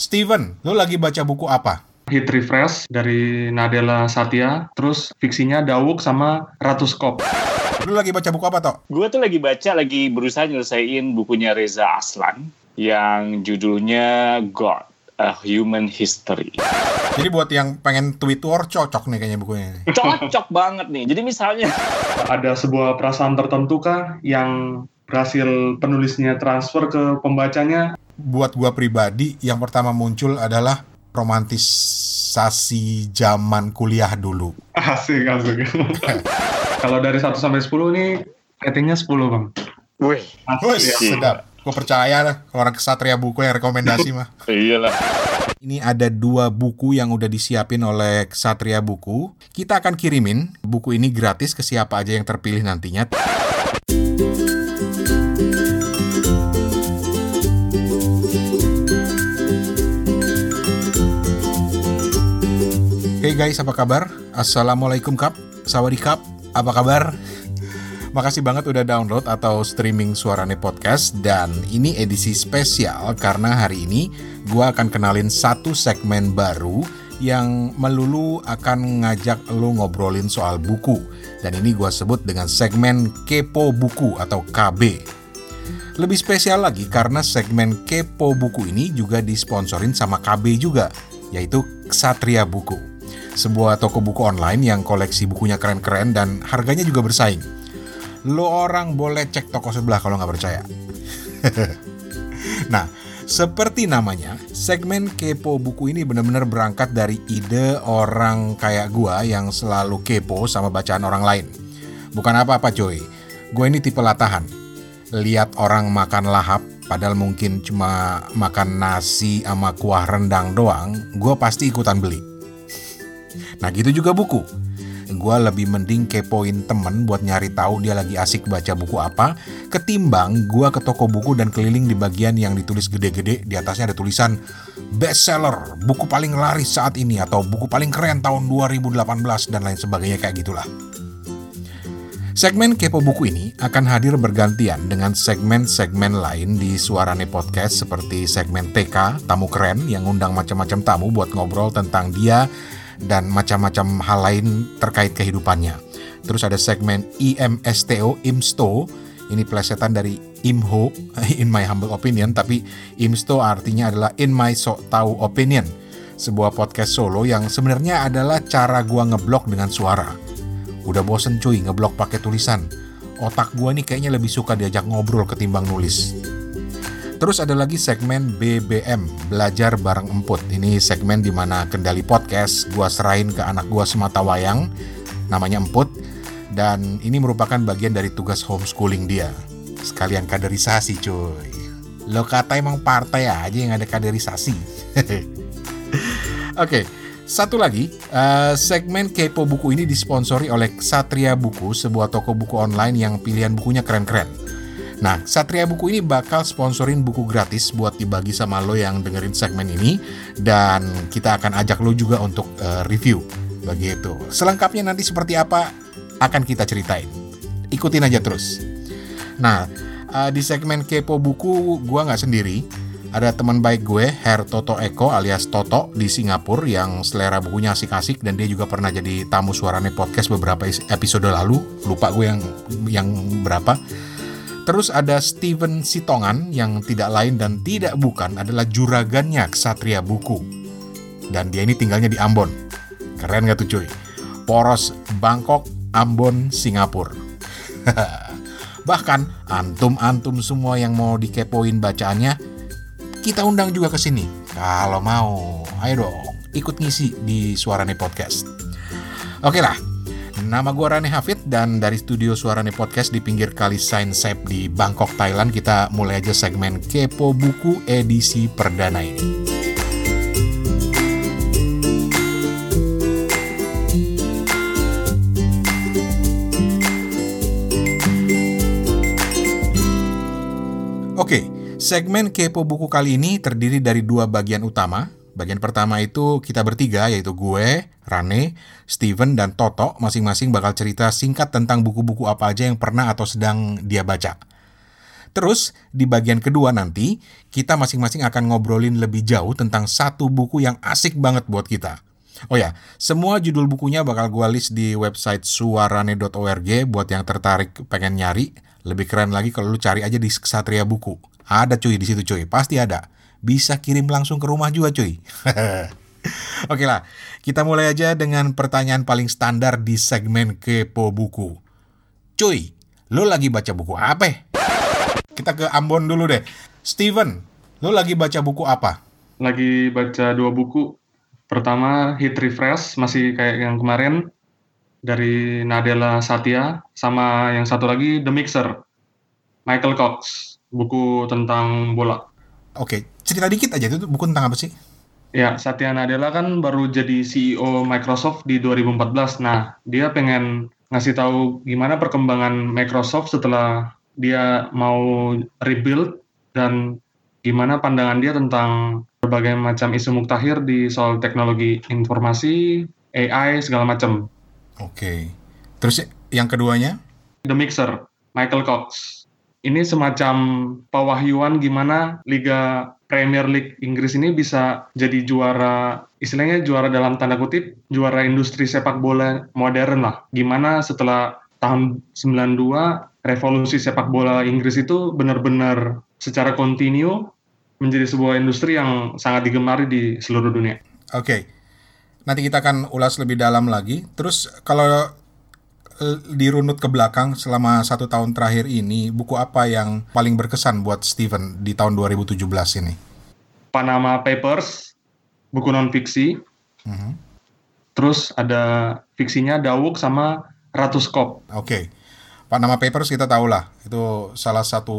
Steven, lu lagi baca buku apa? Hit Refresh dari Nadella Satya, terus fiksinya Dawuk sama Ratu Skop. Lu lagi baca buku apa, Tok? Gue tuh lagi baca, lagi berusaha nyelesain bukunya Reza Aslan yang judulnya God, A Human History. Jadi buat yang pengen tweet war cocok nih kayaknya bukunya. ini. Cocok banget nih. Jadi misalnya, Ada sebuah perasaan tertentu kah yang berhasil penulisnya transfer ke pembacanya? Buat gua pribadi, yang pertama muncul adalah romantisasi zaman kuliah dulu. Asik, asik. Kalau dari 1 sampai 10 ini ratingnya 10, Bang. wih, Wih, Iya. sedap. Gue percaya lah kalau orang kesatria buku yang rekomendasi mah. iyalah. Ini ada dua buku yang udah disiapin oleh Kesatria Buku. Kita akan kirimin buku ini gratis ke siapa aja yang terpilih nantinya. Guys, apa kabar? Assalamualaikum Kap, Sawadikap, apa kabar? Makasih banget udah download atau streaming Suarane Podcast dan ini edisi spesial karena hari ini gua akan kenalin satu segmen baru yang melulu akan ngajak lu ngobrolin soal buku dan ini gua sebut dengan segmen Kepo Buku atau KB. Lebih spesial lagi karena segmen Kepo Buku ini juga disponsorin sama KB juga, yaitu Ksatria Buku. Sebuah toko buku online yang koleksi bukunya keren-keren dan harganya juga bersaing. Lo orang boleh cek toko sebelah kalau nggak percaya. nah, seperti namanya, segmen kepo buku ini benar-benar berangkat dari ide orang kayak gua yang selalu kepo sama bacaan orang lain. Bukan apa-apa coy, gue ini tipe latahan. Lihat orang makan lahap, padahal mungkin cuma makan nasi sama kuah rendang doang, gue pasti ikutan beli. Nah gitu juga buku. Gue lebih mending kepoin temen buat nyari tahu dia lagi asik baca buku apa, ketimbang gue ke toko buku dan keliling di bagian yang ditulis gede-gede, di atasnya ada tulisan bestseller, buku paling laris saat ini, atau buku paling keren tahun 2018, dan lain sebagainya kayak gitulah. Segmen Kepo Buku ini akan hadir bergantian dengan segmen-segmen lain di Suarane Podcast seperti segmen TK, tamu keren yang undang macam-macam tamu buat ngobrol tentang dia dan macam-macam hal lain terkait kehidupannya. Terus ada segmen IMSTO, IMSTO, ini plesetan dari IMHO, in my humble opinion, tapi IMSTO artinya adalah in my sok tahu opinion. Sebuah podcast solo yang sebenarnya adalah cara gua ngeblok dengan suara. Udah bosen cuy ngeblok pakai tulisan. Otak gua nih kayaknya lebih suka diajak ngobrol ketimbang nulis. Terus ada lagi segmen BBM, Belajar Bareng Emput. Ini segmen di mana kendali podcast gua serahin ke anak gua semata wayang, namanya Emput. Dan ini merupakan bagian dari tugas homeschooling dia. Sekalian kaderisasi cuy. Lo kata emang partai aja yang ada kaderisasi. Oke, satu lagi, eh, segmen Kepo Buku ini disponsori oleh Satria Buku, sebuah toko buku online yang pilihan bukunya keren-keren. Nah, Satria Buku ini bakal sponsorin buku gratis buat dibagi sama lo yang dengerin segmen ini dan kita akan ajak lo juga untuk eh, review. Begitu. Selengkapnya nanti seperti apa akan kita ceritain. Ikutin aja terus. Nah, eh, di segmen Kepo Buku gua nggak sendiri. Ada teman baik gue, Her Toto Eko alias Toto di Singapura yang selera bukunya asik-asik dan dia juga pernah jadi tamu suarane podcast beberapa is- episode lalu. Lupa gue yang yang berapa. Terus ada Steven Sitongan yang tidak lain dan tidak bukan adalah juragannya Ksatria Buku. Dan dia ini tinggalnya di Ambon. Keren gak tuh cuy? Poros Bangkok, Ambon, Singapura. Bahkan antum-antum semua yang mau dikepoin bacaannya, kita undang juga ke sini. Kalau mau, ayo dong, ikut ngisi di Suarane Podcast. Oke lah, nama gue Rane Hafid dan dari studio Suarane Podcast di pinggir kali Sain Sep di Bangkok, Thailand, kita mulai aja segmen Kepo Buku edisi perdana ini. Oke, segmen Kepo Buku kali ini terdiri dari dua bagian utama. Bagian pertama itu kita bertiga, yaitu gue, Rane, Steven, dan Toto. Masing-masing bakal cerita singkat tentang buku-buku apa aja yang pernah atau sedang dia baca. Terus di bagian kedua nanti kita masing-masing akan ngobrolin lebih jauh tentang satu buku yang asik banget buat kita. Oh ya, semua judul bukunya bakal gue list di website suarane.org buat yang tertarik pengen nyari. Lebih keren lagi kalau lu cari aja di Ksatria Buku. Ada cuy di situ cuy, pasti ada. Bisa kirim langsung ke rumah juga cuy. Oke lah, kita mulai aja dengan pertanyaan paling standar di segmen Kepo Buku. Cuy, lu lagi baca buku apa? Kita ke Ambon dulu deh. Steven, lu lagi baca buku apa? Lagi baca dua buku. Pertama Hit Refresh masih kayak yang kemarin dari Nadella Satya sama yang satu lagi The Mixer Michael Cox buku tentang bola. Oke, cerita dikit aja itu buku tentang apa sih? Ya, Satya Nadella kan baru jadi CEO Microsoft di 2014. Nah, dia pengen ngasih tahu gimana perkembangan Microsoft setelah dia mau rebuild dan gimana pandangan dia tentang berbagai macam isu muktahir di soal teknologi informasi, AI, segala macam. Oke. Terus yang keduanya? The Mixer, Michael Cox. Ini semacam pewahyuan gimana Liga Premier League Inggris ini bisa jadi juara, istilahnya juara dalam tanda kutip, juara industri sepak bola modern lah. Gimana setelah tahun 92, revolusi sepak bola Inggris itu benar-benar secara kontinu menjadi sebuah industri yang sangat digemari di seluruh dunia. Oke, okay. nanti kita akan ulas lebih dalam lagi. Terus kalau dirunut ke belakang selama satu tahun terakhir ini, buku apa yang paling berkesan buat Steven di tahun 2017 ini? Panama Papers, buku non fiksi. Uh mhm. -huh. Terus ada fiksinya Dawuk sama Ratu Skop. Oke. Okay. Panama Papers kita tahu lah itu salah satu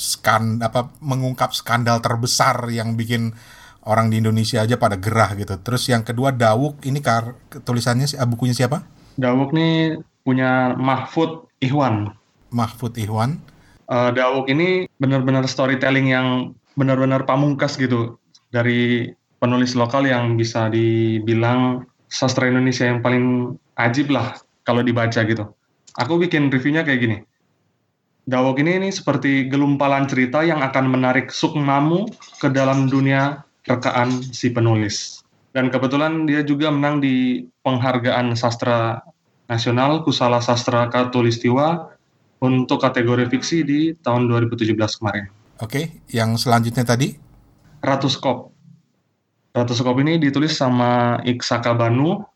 skan apa mengungkap skandal terbesar yang bikin orang di Indonesia aja pada gerah gitu. Terus yang kedua Dawuk ini kar tulisannya bukunya siapa? Dawuk nih punya Mahfud Ihwan. Mahfud Ihwan. Uh, Dawuk ini benar-benar storytelling yang benar-benar pamungkas gitu dari penulis lokal yang bisa dibilang sastra Indonesia yang paling ajib lah kalau dibaca gitu aku bikin reviewnya kayak gini. Dawok ini, ini seperti gelumpalan cerita yang akan menarik sukmamu ke dalam dunia rekaan si penulis. Dan kebetulan dia juga menang di penghargaan sastra nasional Kusala Sastra Katulistiwa untuk kategori fiksi di tahun 2017 kemarin. Oke, yang selanjutnya tadi? Ratuskop. Ratuskop ini ditulis sama Iksaka Banu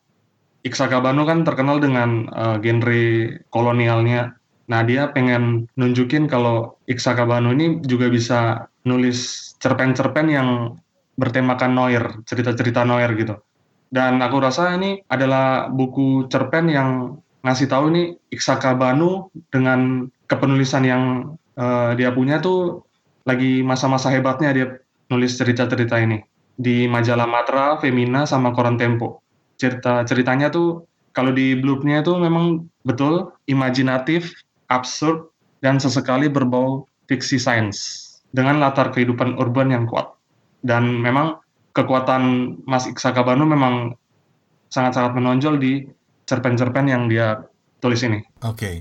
Iksakabano kan terkenal dengan uh, genre kolonialnya. Nah, dia pengen nunjukin kalau Iksakabano ini juga bisa nulis cerpen-cerpen yang bertemakan noir, cerita-cerita noir gitu. Dan aku rasa ini adalah buku cerpen yang ngasih tahu nih Iksakabano dengan kepenulisan yang uh, dia punya tuh lagi masa-masa hebatnya dia nulis cerita-cerita ini di majalah Matra, Femina, sama Koran Tempo cerita ceritanya tuh kalau di blurbnya itu memang betul imajinatif, absurd, dan sesekali berbau fiksi sains dengan latar kehidupan urban yang kuat. Dan memang kekuatan Mas Iksa Kabano memang sangat-sangat menonjol di cerpen-cerpen yang dia tulis ini. Oke. Okay.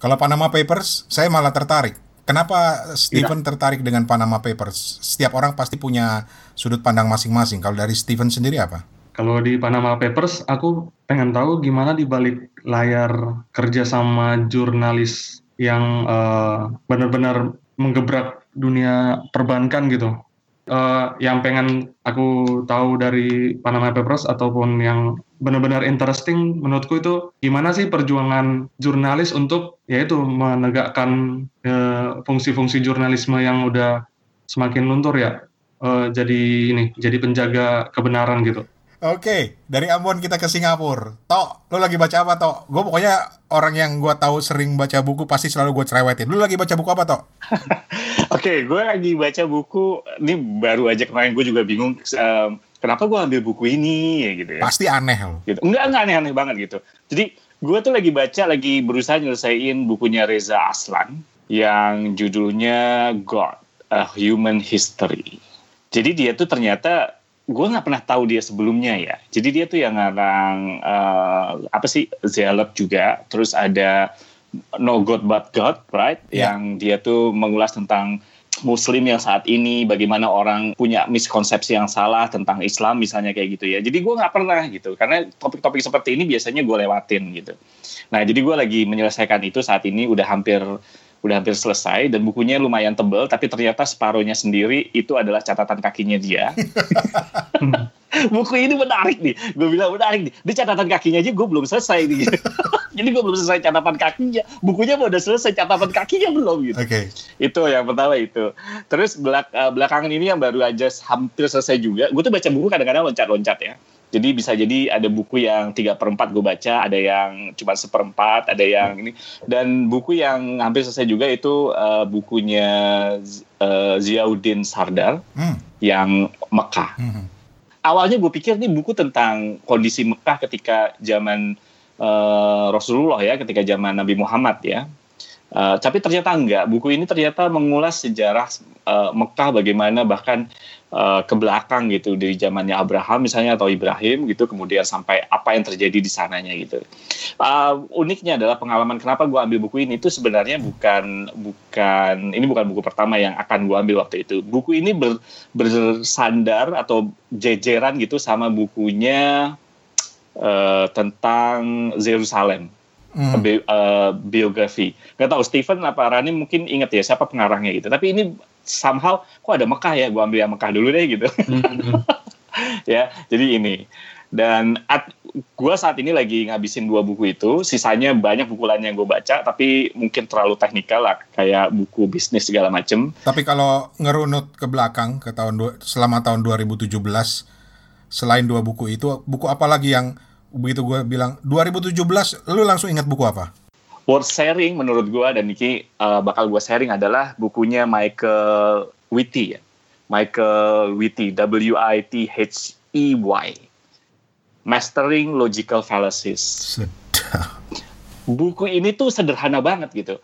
Kalau Panama Papers, saya malah tertarik. Kenapa Stephen ya. tertarik dengan Panama Papers? Setiap orang pasti punya sudut pandang masing-masing. Kalau dari Stephen sendiri apa? Kalau di Panama Papers, aku pengen tahu gimana di balik layar kerja sama jurnalis yang uh, benar-benar menggebrak dunia perbankan gitu. Uh, yang pengen aku tahu dari Panama Papers ataupun yang benar-benar interesting menurutku itu gimana sih perjuangan jurnalis untuk yaitu menegakkan uh, fungsi-fungsi jurnalisme yang udah semakin luntur ya uh, jadi ini jadi penjaga kebenaran gitu. Oke, dari Ambon kita ke Singapura. Tok, lo lagi baca apa, Tok? Gue pokoknya orang yang gue tahu sering baca buku pasti selalu gue cerewetin. Lo lagi baca buku apa, Tok? Oke, gue lagi baca buku. Ini baru aja kemarin gue juga bingung. Um, kenapa gue ambil buku ini ya gitu ya? Pasti aneh. Gitu. Enggak, enggak aneh-aneh banget gitu. Jadi gue tuh lagi baca, lagi berusaha nyelesain bukunya Reza Aslan yang judulnya God, A Human History. Jadi dia tuh ternyata gue nggak pernah tahu dia sebelumnya ya. Jadi dia tuh yang ngarang uh, apa sih Zelep juga, terus ada No God But God, right? Ya. Yang dia tuh mengulas tentang Muslim yang saat ini, bagaimana orang punya miskonsepsi yang salah tentang Islam misalnya kayak gitu ya. Jadi gue nggak pernah gitu, karena topik-topik seperti ini biasanya gue lewatin gitu. Nah jadi gue lagi menyelesaikan itu saat ini udah hampir udah hampir selesai dan bukunya lumayan tebel tapi ternyata separuhnya sendiri itu adalah catatan kakinya dia. Buku ini menarik nih, gue bilang menarik nih. Di catatan kakinya aja gue belum selesai nih. Jadi gue belum selesai catatan kakinya. Bukunya udah selesai catatan kakinya belum gitu. Oke. Itu yang pertama itu. Terus belak eh, belakangan ini yang baru aja hampir selesai juga. Gue tuh baca buku kadang-kadang loncat-loncat ya. Jadi bisa jadi ada buku yang tiga per 4 gue baca, ada yang cuma seperempat, ada yang ini. Dan buku yang hampir selesai juga itu eh, bukunya eh, Ziauddin Sardar Hmm. yang Mekah. Hmm. Awalnya gue pikir ini buku tentang kondisi Mekah ketika zaman eh, Rasulullah ya, ketika zaman Nabi Muhammad ya. Eh, tapi ternyata enggak. Buku ini ternyata mengulas sejarah eh, Mekah bagaimana bahkan eh, ke belakang gitu dari zamannya Abraham misalnya atau Ibrahim gitu, kemudian sampai apa yang terjadi di sananya gitu. Eh, uniknya adalah pengalaman kenapa gue ambil buku ini itu sebenarnya bukan bukan ini bukan buku pertama yang akan gue ambil waktu itu. Buku ini ber- bersandar atau jejeran gitu sama bukunya eh, tentang Yerusalem Hmm. bi- eh, biografi. Gak tahu Stephen apa Rani mungkin inget ya siapa pengarangnya gitu. Tapi ini somehow kok ada Mekah ya? Gua ambil yang Mekah dulu deh gitu. Hmm. ya, jadi ini. Dan at, gua saat ini lagi ngabisin dua buku itu. Sisanya banyak buku lain yang gue baca, tapi mungkin terlalu teknikal lah, kayak buku bisnis segala macem. Tapi kalau ngerunut ke belakang ke tahun selama tahun 2017 selain dua buku itu buku apa lagi yang begitu gue bilang 2017 lu langsung ingat buku apa? Worth sharing menurut gua dan Niki uh, bakal gua sharing adalah bukunya Michael Whitty ya. Michael Whitty, W-I-T-H-E-Y. Mastering Logical Fallacies. Sedap. buku ini tuh sederhana banget gitu.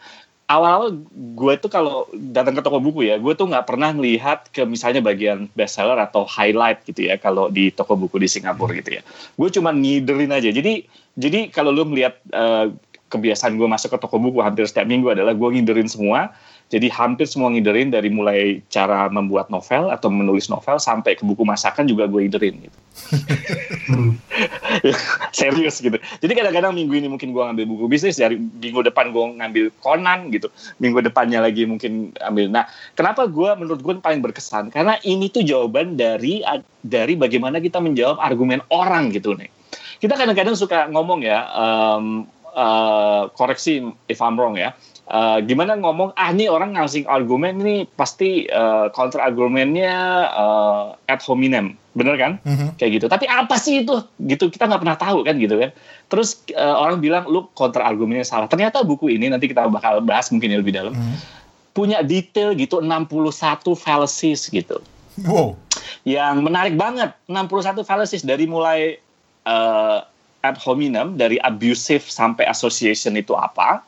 Awal-awal gue tuh kalau datang ke toko buku ya, gue tuh nggak pernah melihat ke misalnya bagian bestseller atau highlight gitu ya kalau di toko buku di Singapura gitu ya. Gue cuma ngiderin aja. Jadi jadi kalau lu melihat eh, kebiasaan gue masuk ke toko buku hampir setiap minggu adalah gue ngiderin semua. Jadi hampir semua ngiderin dari mulai cara membuat novel atau menulis novel sampai ke buku masakan juga gue ngiderin gitu. Serius gitu. Jadi kadang-kadang minggu ini mungkin gue ngambil buku bisnis, dari minggu depan gue ngambil Conan gitu, minggu depannya lagi mungkin ambil. Nah, kenapa gue menurut gue paling berkesan? Karena ini tuh jawaban dari dari bagaimana kita menjawab argumen orang gitu nih. Kita kadang-kadang suka ngomong ya, em, eh, koreksi if I'm wrong ya. Eh, gimana ngomong ah ini orang ngasih argumen ini pasti eh, counter argumennya eh, ad hominem bener kan Mhm. kayak gitu. Tapi apa sih itu? Gitu kita nggak pernah tahu kan gitu kan. Terus eh, orang bilang lu counter argumennya salah. Ternyata buku ini nanti kita bakal bahas mungkin ya lebih dalam. Mhm. Punya detail gitu 61 fallacies gitu. Wow. Yang menarik banget 61 fallacies dari mulai eh, ad hominem dari abusive sampai association itu apa.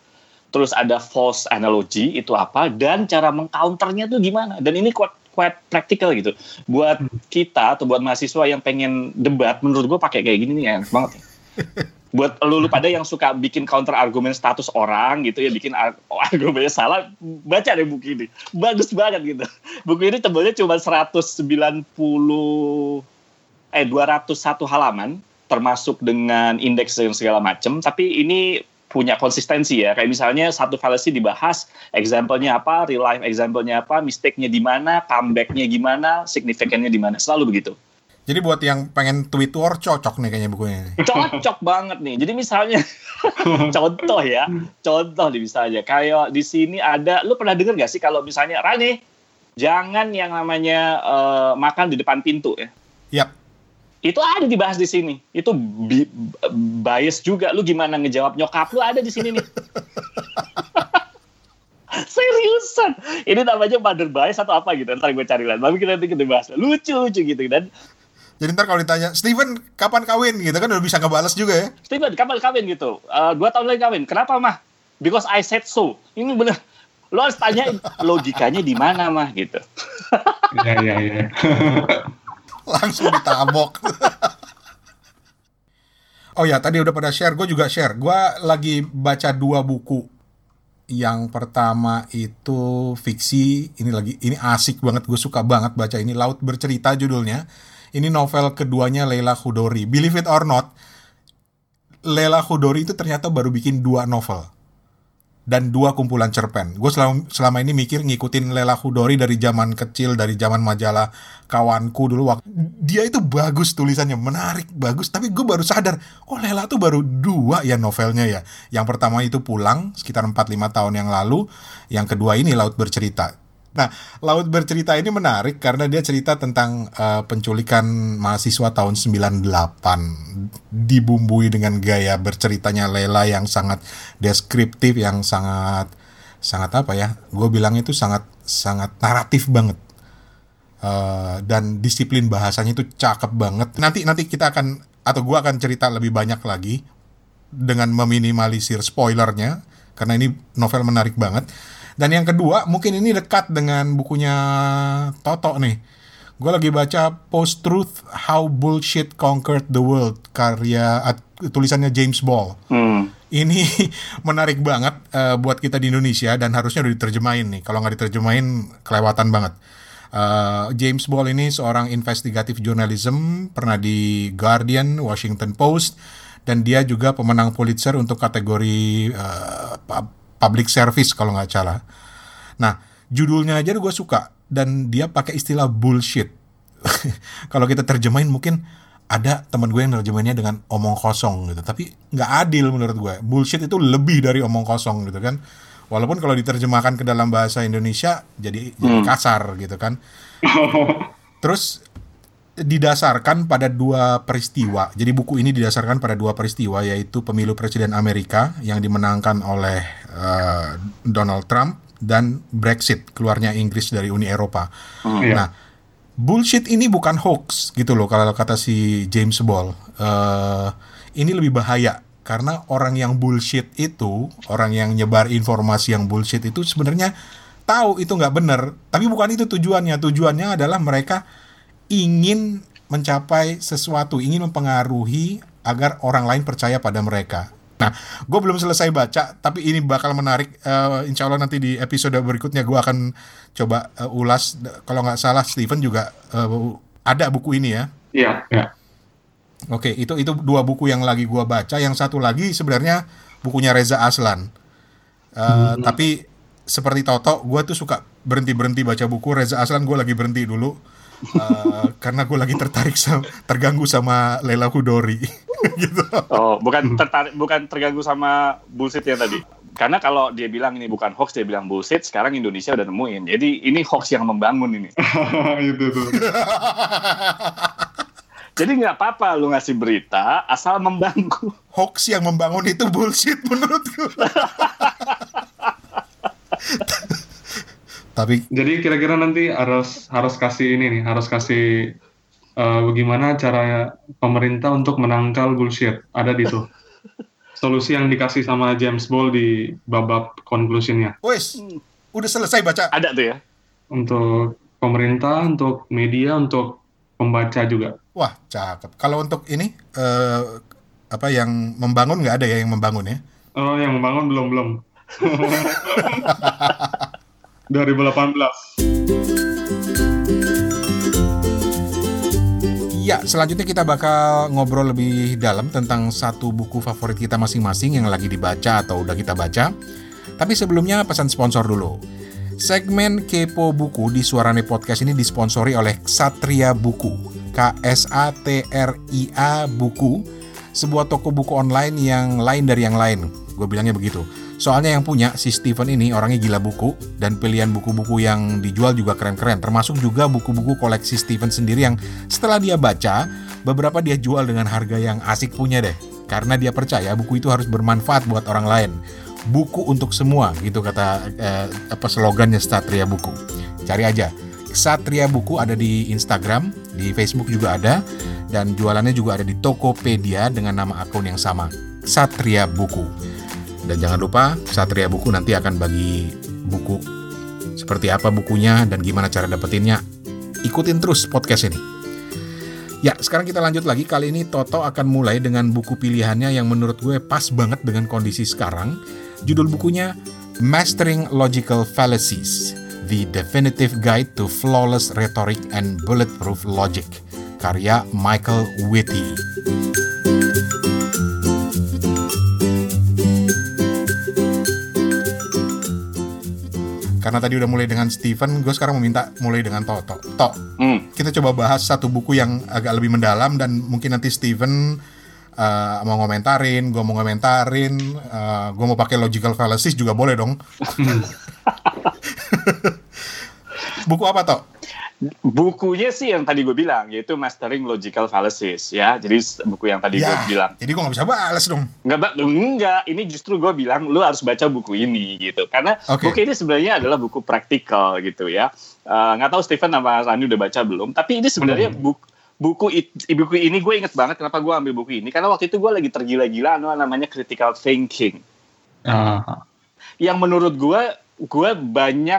Terus ada false analogy itu apa dan cara mengcounternya tuh gimana. Dan ini quite quite practical gitu. Buat kita atau buat mahasiswa yang pengen debat menurut gue pakai kayak gini nih enak banget. ya. buat lu, lu pada yang suka bikin counter argumen status orang gitu ya bikin ar- argumennya salah baca deh buku ini bagus banget gitu buku ini tebalnya cuma 190 eh 201 halaman termasuk dengan indeks dan segala macam tapi ini punya konsistensi ya kayak misalnya satu fallacy dibahas example-nya apa real life example-nya apa mistake-nya di mana comeback-nya gimana signifikannya di mana selalu begitu Jadi buat yang pengen tweet war cocok nih kayaknya bukunya. ini. cocok banget nih. Jadi misalnya contoh ya, contoh nih misalnya kayak di sini ada, lu pernah denger gak sih kalau misalnya Rani, jangan yang namanya eh, makan di depan pintu ya. Yap. Itu ada dibahas di sini. Itu bi- bias juga. Lu gimana ngejawab nyokap lu ada di sini nih. Seriusan. Ini namanya mother bias atau apa gitu. Ntar gue cari lagi. Tapi kita nanti kita bahas. Lucu-lucu gitu. Dan Jadi ntar kalau ditanya, Steven kapan kawin gitu kan udah bisa ngebales juga ya. Steven, kapan kawin gitu? Eh, dua tahun lagi kawin. Kenapa mah? Because I said so. Ini bener. Lo harus tanya logikanya di mana mah gitu. Iya, iya, iya. Langsung ditabok. oh ya, tadi udah pada share, gue juga share. Gue lagi baca dua buku Yang pertama itu fiksi, ini lagi ini asik banget, gue suka banget baca ini Laut Bercerita judulnya. Ini novel keduanya Leila Khudori. Believe it or not, Leila Khudori itu ternyata baru bikin dua novel dan dua kumpulan cerpen. Gue selama, selama ini mikir ngikutin Lela Hudori dari zaman kecil, dari zaman majalah kawanku dulu. Waktu dia itu bagus tulisannya, menarik, bagus. Tapi gue baru sadar, oh Lela tuh baru dua ya novelnya ya. Yang pertama itu Pulang, sekitar 4-5 tahun yang lalu. Yang kedua ini Laut Bercerita. Nah, Laut Bercerita ini menarik karena dia cerita tentang uh, penculikan mahasiswa tahun 98 dibumbui dengan gaya berceritanya Lela yang sangat deskriptif yang sangat sangat apa ya? Gue bilang itu sangat sangat naratif banget. Uh, dan disiplin bahasanya itu cakep banget. Nanti nanti kita akan atau gue akan cerita lebih banyak lagi dengan meminimalisir spoilernya karena ini novel menarik banget. Dan yang kedua, mungkin ini dekat dengan bukunya Toto nih. Gue lagi baca Post Truth How Bullshit Conquered the World karya tulisannya James Ball. Hmm. Ini menarik banget uh, buat kita di Indonesia dan harusnya udah diterjemahin nih. Kalau nggak diterjemahin kelewatan banget. Uh, James Ball ini seorang investigatif journalism, pernah di Guardian, Washington Post, dan dia juga pemenang Pulitzer untuk kategori uh, public service kalau nggak salah. Nah, judulnya aja gue suka dan dia pakai istilah bullshit. kalau kita terjemahin mungkin ada teman gue yang terjemahinnya dengan omong kosong gitu, tapi nggak adil menurut gue. Bullshit itu lebih dari omong kosong gitu kan. Walaupun kalau diterjemahkan ke dalam bahasa Indonesia jadi, hmm. jadi kasar gitu kan. Terus didasarkan pada dua peristiwa. Jadi buku ini didasarkan pada dua peristiwa yaitu pemilu presiden Amerika yang dimenangkan oleh uh, Donald Trump dan Brexit keluarnya Inggris dari Uni Eropa. Oh, iya. Nah, bullshit ini bukan hoax gitu loh kalau kata si James Ball. Uh, ini lebih bahaya karena orang yang bullshit itu, orang yang nyebar informasi yang bullshit itu sebenarnya tahu itu nggak benar, tapi bukan itu tujuannya. Tujuannya adalah mereka ingin mencapai sesuatu, ingin mempengaruhi agar orang lain percaya pada mereka. Nah, gue belum selesai baca, tapi ini bakal menarik. Uh, insya Allah nanti di episode berikutnya gue akan coba uh, ulas. Kalau nggak salah, Steven juga uh, ada buku ini ya. Iya. Ya. Oke, itu itu dua buku yang lagi gue baca. Yang satu lagi sebenarnya bukunya Reza Aslan. Uh, hmm. Tapi seperti Toto, gue tuh suka berhenti berhenti baca buku Reza Aslan. Gue lagi berhenti dulu uh, karena gue lagi tertarik sama, terganggu sama Lela Hudori gitu. Oh, bukan tertarik bukan terganggu sama bullshit yang tadi. Karena kalau dia bilang ini bukan hoax, dia bilang bullshit, sekarang Indonesia udah nemuin. Jadi ini hoax yang membangun ini. itu tuh. Jadi nggak apa-apa lu ngasih berita asal membangun. Hoax yang membangun itu bullshit menurutku. Tapi jadi kira-kira nanti harus harus kasih ini nih, harus kasih uh, bagaimana cara pemerintah untuk menangkal bullshit. Ada di tuh. Solusi yang dikasih sama James Ball di babak conclusionnya. Wes, udah selesai baca. Ada tuh ya. Untuk pemerintah, untuk media, untuk pembaca juga. Wah, cakep. Kalau untuk ini uh, apa yang membangun nggak ada ya yang membangun ya? Oh, yang membangun belum belum. 2018. Ya, selanjutnya kita bakal ngobrol lebih dalam tentang satu buku favorit kita masing-masing yang lagi dibaca atau udah kita baca. Tapi sebelumnya pesan sponsor dulu. Segmen Kepo Buku di Suarane Podcast ini disponsori oleh Ksatria Buku. K-S-A-T-R-I-A Buku. Sebuah toko buku online yang lain dari yang lain. Gue bilangnya begitu. Soalnya yang punya si Steven ini orangnya gila buku dan pilihan buku-buku yang dijual juga keren-keren. Termasuk juga buku-buku koleksi Steven sendiri yang setelah dia baca, beberapa dia jual dengan harga yang asik punya deh. Karena dia percaya buku itu harus bermanfaat buat orang lain. Buku untuk semua gitu kata eh, apa slogannya Satria Buku. Cari aja. Satria Buku ada di Instagram, di Facebook juga ada, dan jualannya juga ada di Tokopedia dengan nama akun yang sama, Satria Buku. Dan jangan lupa Satria Buku nanti akan bagi buku seperti apa bukunya dan gimana cara dapetinnya. Ikutin terus podcast ini. Ya, sekarang kita lanjut lagi. Kali ini Toto akan mulai dengan buku pilihannya yang menurut gue pas banget dengan kondisi sekarang. Judul bukunya Mastering Logical Fallacies, The Definitive Guide to Flawless Rhetoric and Bulletproof Logic, karya Michael Whitty. Karena tadi udah mulai dengan Steven, gue sekarang meminta mulai dengan Toto. Tok, Hmm. kita coba bahas satu buku yang agak lebih mendalam dan mungkin nanti Steven uh, mau ngomentarin, gue mau ngomentarin, uh, gue mau pakai logical fallacies juga boleh dong. buku apa toh? Bukunya sih yang tadi gue bilang, yaitu Mastering Logical Fallacies, ya. Jadi buku yang tadi gue Ya, bilang. jadi gue nggak bisa balas dong. Enggak, Mbak, enggak. Ini justru gue bilang lu harus baca buku ini gitu. Karena Oke. buku ini sebenarnya adalah buku praktikal gitu ya. Eh, Nggak tahu Stephen sama Rani udah baca belum. Tapi ini sebenarnya Belum. buku buku it- buku ini gue inget banget kenapa gue ambil buku ini karena waktu itu gue lagi tergila-gila anu namanya critical thinking Ah, yang menurut gue gue banyak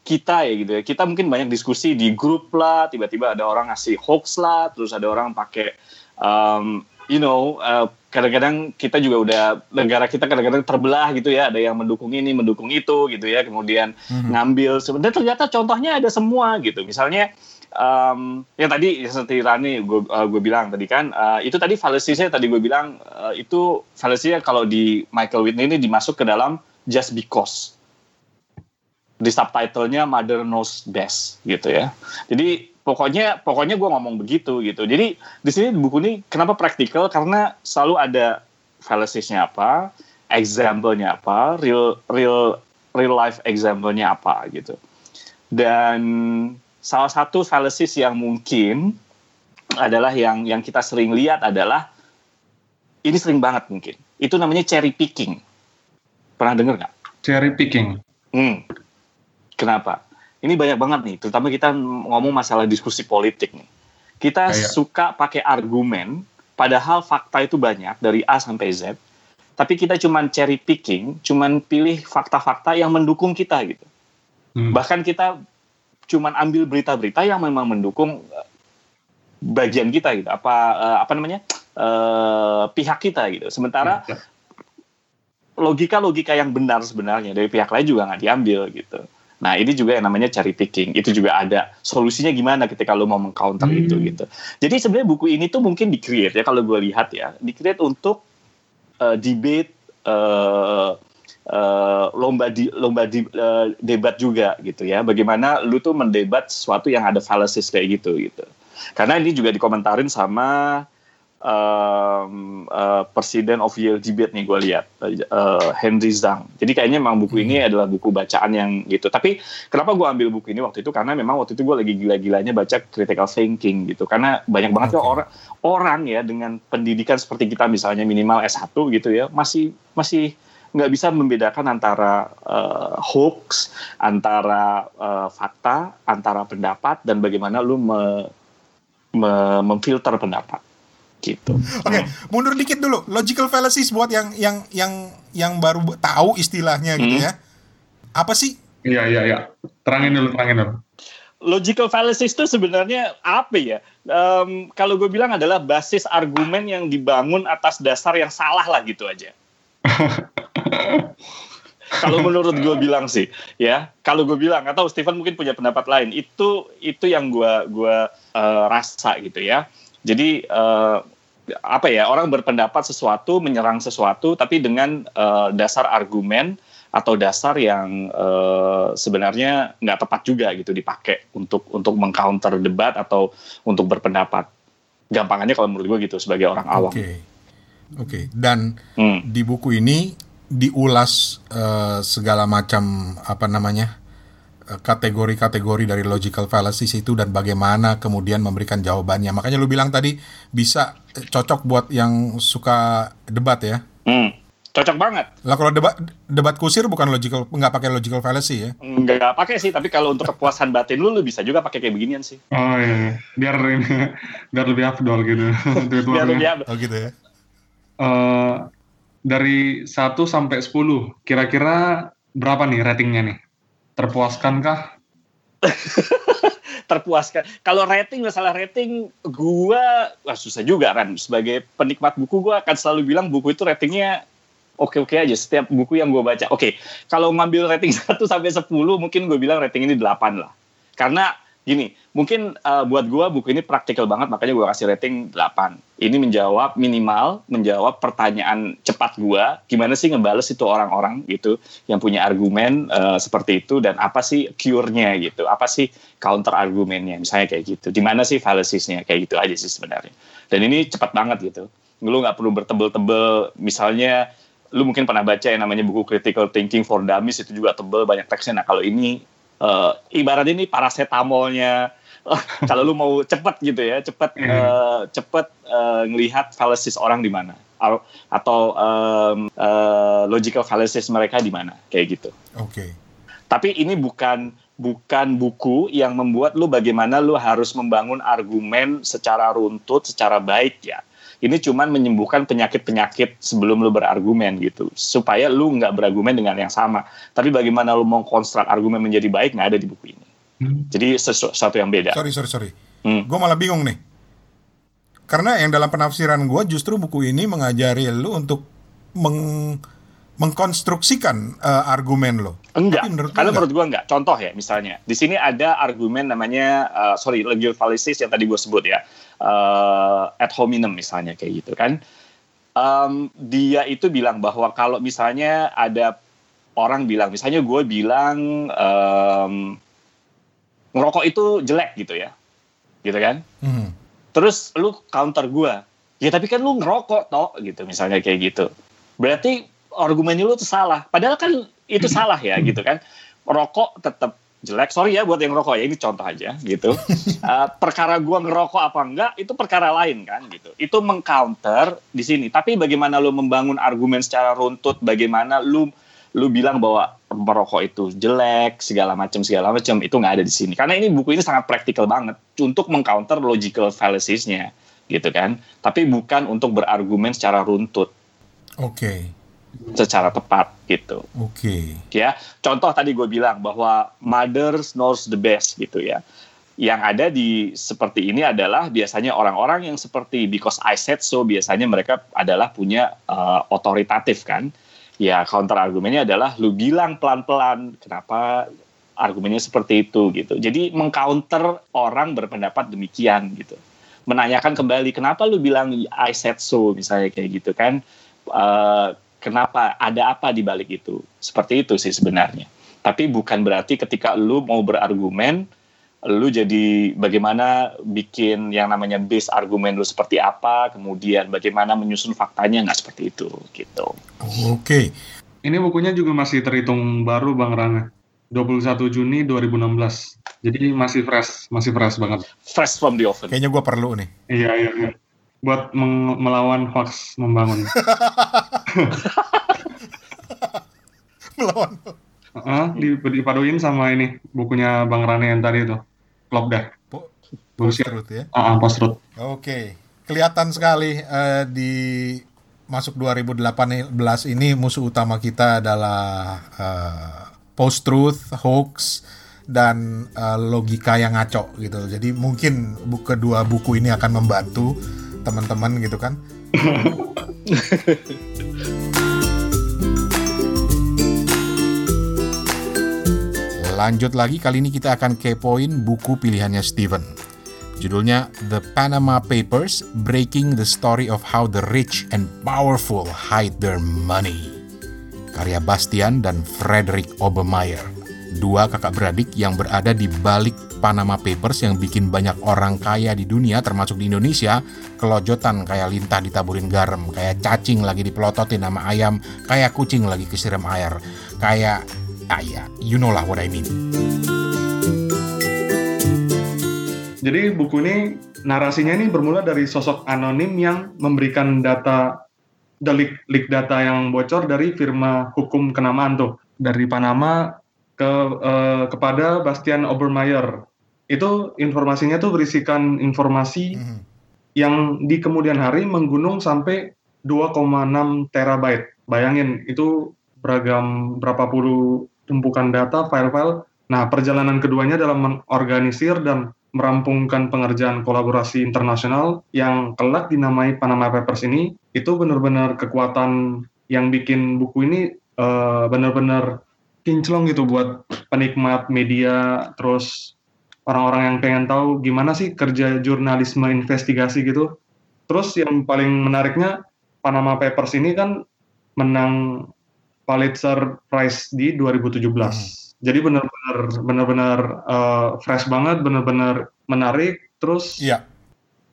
kita ya gitu ya. Kita mungkin banyak diskusi di grup lah tiba-tiba ada orang ngasih hoax lah terus ada orang pakai um, you know uh, kadang-kadang kita juga udah negara kita kadang-kadang terbelah gitu ya. Ada yang mendukung ini mendukung itu gitu ya. Kemudian ngambil sebenarnya ternyata contohnya ada semua gitu. Misalnya um, yang tadi yang seperti Rani gue gue bilang tadi kan uh, itu tadi fallacy-nya tadi gue bilang uh, itu fallacy-nya kalau di Michael Whitney ini dimasuk ke dalam just because di subtitlenya Mother Knows Best gitu ya. Jadi pokoknya pokoknya gue ngomong begitu gitu. Jadi di sini buku ini kenapa praktikal karena selalu ada fallacies-nya apa, example-nya apa, real real real life example-nya apa gitu. Dan salah satu fallacies yang mungkin adalah yang yang kita sering lihat adalah ini sering banget mungkin. Itu namanya cherry picking. Pernah dengar nggak? cherry picking. Hmm. Kenapa? Ini banyak banget nih, terutama kita ngomong masalah diskusi politik nih. Kita Kayak- suka pakai argumen, padahal fakta itu banyak dari A sampai Z. Tapi kita cuman cherry picking, cuman pilih fakta-fakta yang mendukung kita gitu. Hmm. Bahkan kita cuman ambil berita-berita yang memang mendukung eh, bagian kita gitu. Apa eh, apa namanya? eh, pihak kita gitu. Sementara Ya. logika-logika yang benar sebenarnya dari pihak lain juga nggak diambil gitu. Nah ini juga yang namanya cherry picking. Itu juga ada solusinya gimana ketika lo mau mengcounter Hmm. itu gitu. Jadi sebenarnya buku ini tuh mungkin di-create ya kalau gue lihat ya, di-create untuk uh, debate uh, uh, lomba di lomba di, uh, debat juga gitu ya. Bagaimana lu tuh mendebat sesuatu yang ada fallacies kayak gitu gitu. Karena ini juga dikomentarin sama um, uh, Presiden of Yale Debate nih gue lihat uh, Henry Zhang. Jadi kayaknya memang buku ini adalah buku bacaan yang gitu. Tapi kenapa gue ambil buku ini waktu itu karena memang waktu itu gue lagi gila-gilanya baca critical thinking gitu. Karena banyak banget Oke. ya orang orang ya dengan pendidikan seperti kita misalnya minimal S1 gitu ya masih masih nggak bisa membedakan antara uh, hoax, antara uh, fakta, antara pendapat dan bagaimana lu me, me- memfilter pendapat gitu. Oke, mundur dikit dulu. Logical fallacies buat yang yang yang yang baru tahu istilahnya gitu Hmm. ya. Apa sih? Iya, iya, iya. Terangin dulu, terangin dulu. Logical fallacies itu sebenarnya apa ya? Em, kalau gue bilang adalah basis argumen yang dibangun atas dasar yang salah lah gitu aja. kalau menurut gue bilang sih, ya. Kalau gue bilang atau Stephen mungkin punya pendapat lain, itu itu yang gue gua eh, rasa gitu ya. Jadi eh, apa ya orang berpendapat sesuatu menyerang sesuatu tapi dengan eh, dasar argumen atau dasar yang eh, sebenarnya nggak tepat juga gitu dipakai untuk untuk mengcounter debat atau untuk berpendapat gampangannya kalau menurut gue gitu sebagai orang awam Oke. Oke, dan Hmm. di buku ini diulas eh, segala macam apa namanya? Eh, kategori-kategori dari logical fallacies itu dan bagaimana kemudian memberikan jawabannya. Makanya lu bilang tadi bisa eh, cocok buat yang suka debat ya. Hmm. cocok banget Lah kalau debat debat kusir bukan logical nggak pakai logical fallacy ya. nggak pakai sih tapi kalau untuk kepuasan batin lu lu bisa juga pakai kayak beginian sih Oh iya, iya. biar ini, biar lebih afdol gitu. biar lebih abad. Oh gitu ya. Eh, dari 1 sampai 10, kira-kira berapa nih ratingnya nih? Terpuaskankah? terpuaskan. Kalau rating masalah rating, gua wah susah juga kan. Sebagai penikmat buku, gua akan selalu bilang buku itu ratingnya oke-oke aja setiap buku yang gue baca. Oke, kalau ngambil rating 1 sampai 10 mungkin gue bilang rating ini 8 lah. Karena gini, mungkin uh, buat gue buku ini praktikal banget makanya gue kasih rating 8. Ini menjawab minimal menjawab pertanyaan cepat gue, gimana sih ngebales itu orang-orang gitu yang punya argumen uh, seperti itu dan apa sih cure-nya gitu, apa sih counter argumennya misalnya kayak gitu. Di mana sih fallacies-nya kayak gitu aja sih sebenarnya. Dan ini cepat banget gitu. Lu nggak perlu bertebel-tebel misalnya lu mungkin pernah baca yang namanya buku Critical Thinking for Dummies itu juga tebel banyak teksnya. Nah kalau ini uh, ibarat ini paracetamolnya kalau lu mau cepet gitu ya, cepet mm. uh, cepet uh, ngelihat fallacies orang di mana atau um, uh, logical fallacies mereka di mana kayak gitu. Oke. Okay. Tapi ini bukan bukan buku yang membuat lu bagaimana lu harus membangun argumen secara runtut, secara baik ya. Ini cuman menyembuhkan penyakit-penyakit sebelum lu berargumen gitu. Supaya lu nggak berargumen dengan yang sama. Tapi bagaimana lu mau konstruk argumen menjadi baik nggak ada di buku ini. Hmm. Jadi sesuatu yang beda. Sorry, sorry, sorry. Hmm. Gue malah bingung nih. Karena yang dalam penafsiran gue justru buku ini mengajari lu untuk meng mengkonstruksikan uh, argumen lo. Enggak. Tapi menurut Karena enggak. menurut gue enggak. Contoh ya, misalnya di sini ada argumen namanya uh, sorry legal fallacies yang tadi gue sebut ya, uh, ad hominem misalnya kayak gitu kan. Um, dia itu bilang bahwa kalau misalnya ada orang bilang, misalnya gue bilang um, ngerokok itu jelek gitu ya, gitu kan. Hmm. Terus lu counter gue, ya tapi kan lu ngerokok toh gitu misalnya kayak gitu. Berarti argumen lu tuh salah. Padahal kan itu hmm. salah ya gitu kan. Rokok tetap jelek. Sorry ya buat yang ngerokok ya ini contoh aja gitu. Uh, perkara gua ngerokok apa enggak itu perkara lain kan gitu. Itu mengcounter di sini. Tapi bagaimana lu membangun argumen secara runtut, bagaimana lu lu bilang bahwa merokok itu jelek segala macam segala macam itu nggak ada di sini karena ini buku ini sangat praktikal banget untuk mengcounter logical fallacies-nya gitu kan tapi bukan untuk berargumen secara runtut oke okay. Secara tepat gitu oke okay. ya contoh tadi gue bilang bahwa mothers knows the best gitu ya yang ada di seperti ini adalah biasanya orang-orang yang seperti because I said so biasanya mereka adalah punya uh, otoritatif kan ya counter argumennya adalah lu bilang pelan-pelan kenapa argumennya seperti itu gitu. Jadi mengcounter orang berpendapat demikian gitu. Menanyakan kembali kenapa lu bilang I said so misalnya kayak gitu kan. Uh, kenapa ada apa di balik itu? Seperti itu sih sebenarnya. Tapi bukan berarti ketika lu mau berargumen lu jadi bagaimana bikin yang namanya base argumen lu seperti apa, kemudian bagaimana menyusun faktanya nggak seperti itu gitu. Oke. Okay. Ini bukunya juga masih terhitung baru Bang Rana. 21 Juni 2016. Jadi masih fresh, masih fresh banget. Fresh from the oven. Kayaknya gue perlu nih. Iya, iya, iya. Buat melawan hoax membangun. melawan. Uh, dipaduin sama ini bukunya Bang Rane yang tadi itu. Klopda. Po post truth ya? Uh, post truth. Oke. Okay. Kelihatan sekali uh, di masuk 2018 ini musuh utama kita adalah uh, post truth, hoax dan uh, logika yang ngaco gitu. Jadi mungkin bu kedua buku ini akan membantu teman-teman gitu kan. Lanjut lagi, kali ini kita akan kepoin buku pilihannya Steven. Judulnya The Panama Papers, Breaking the Story of How the Rich and Powerful Hide Their Money. Karya Bastian dan Frederick Obermeyer. Dua kakak beradik yang berada di balik Panama Papers yang bikin banyak orang kaya di dunia termasuk di Indonesia kelojotan kayak lintah ditaburin garam, kayak cacing lagi dipelototin sama ayam, kayak kucing lagi kesiram air, kayak Ah ya, you know lah what I mean. Jadi buku ini narasinya ini bermula dari sosok anonim yang memberikan data delik leak data yang bocor dari firma hukum kenamaan tuh dari Panama ke uh, kepada Bastian Obermeyer. Itu informasinya tuh berisikan informasi mm -hmm. yang di kemudian hari menggunung sampai 2,6 terabyte. Bayangin itu beragam berapa puluh tumpukan data, file-file. Nah, perjalanan keduanya dalam mengorganisir dan merampungkan pengerjaan kolaborasi internasional yang kelak dinamai Panama Papers ini, itu benar-benar kekuatan yang bikin buku ini uh, benar-benar kinclong gitu buat penikmat media terus orang-orang yang pengen tahu gimana sih kerja jurnalisme investigasi gitu. Terus yang paling menariknya Panama Papers ini kan menang Pulitzer Prize di 2017. Hmm. Jadi benar-benar benar-benar uh, fresh banget, benar-benar menarik. Terus yeah.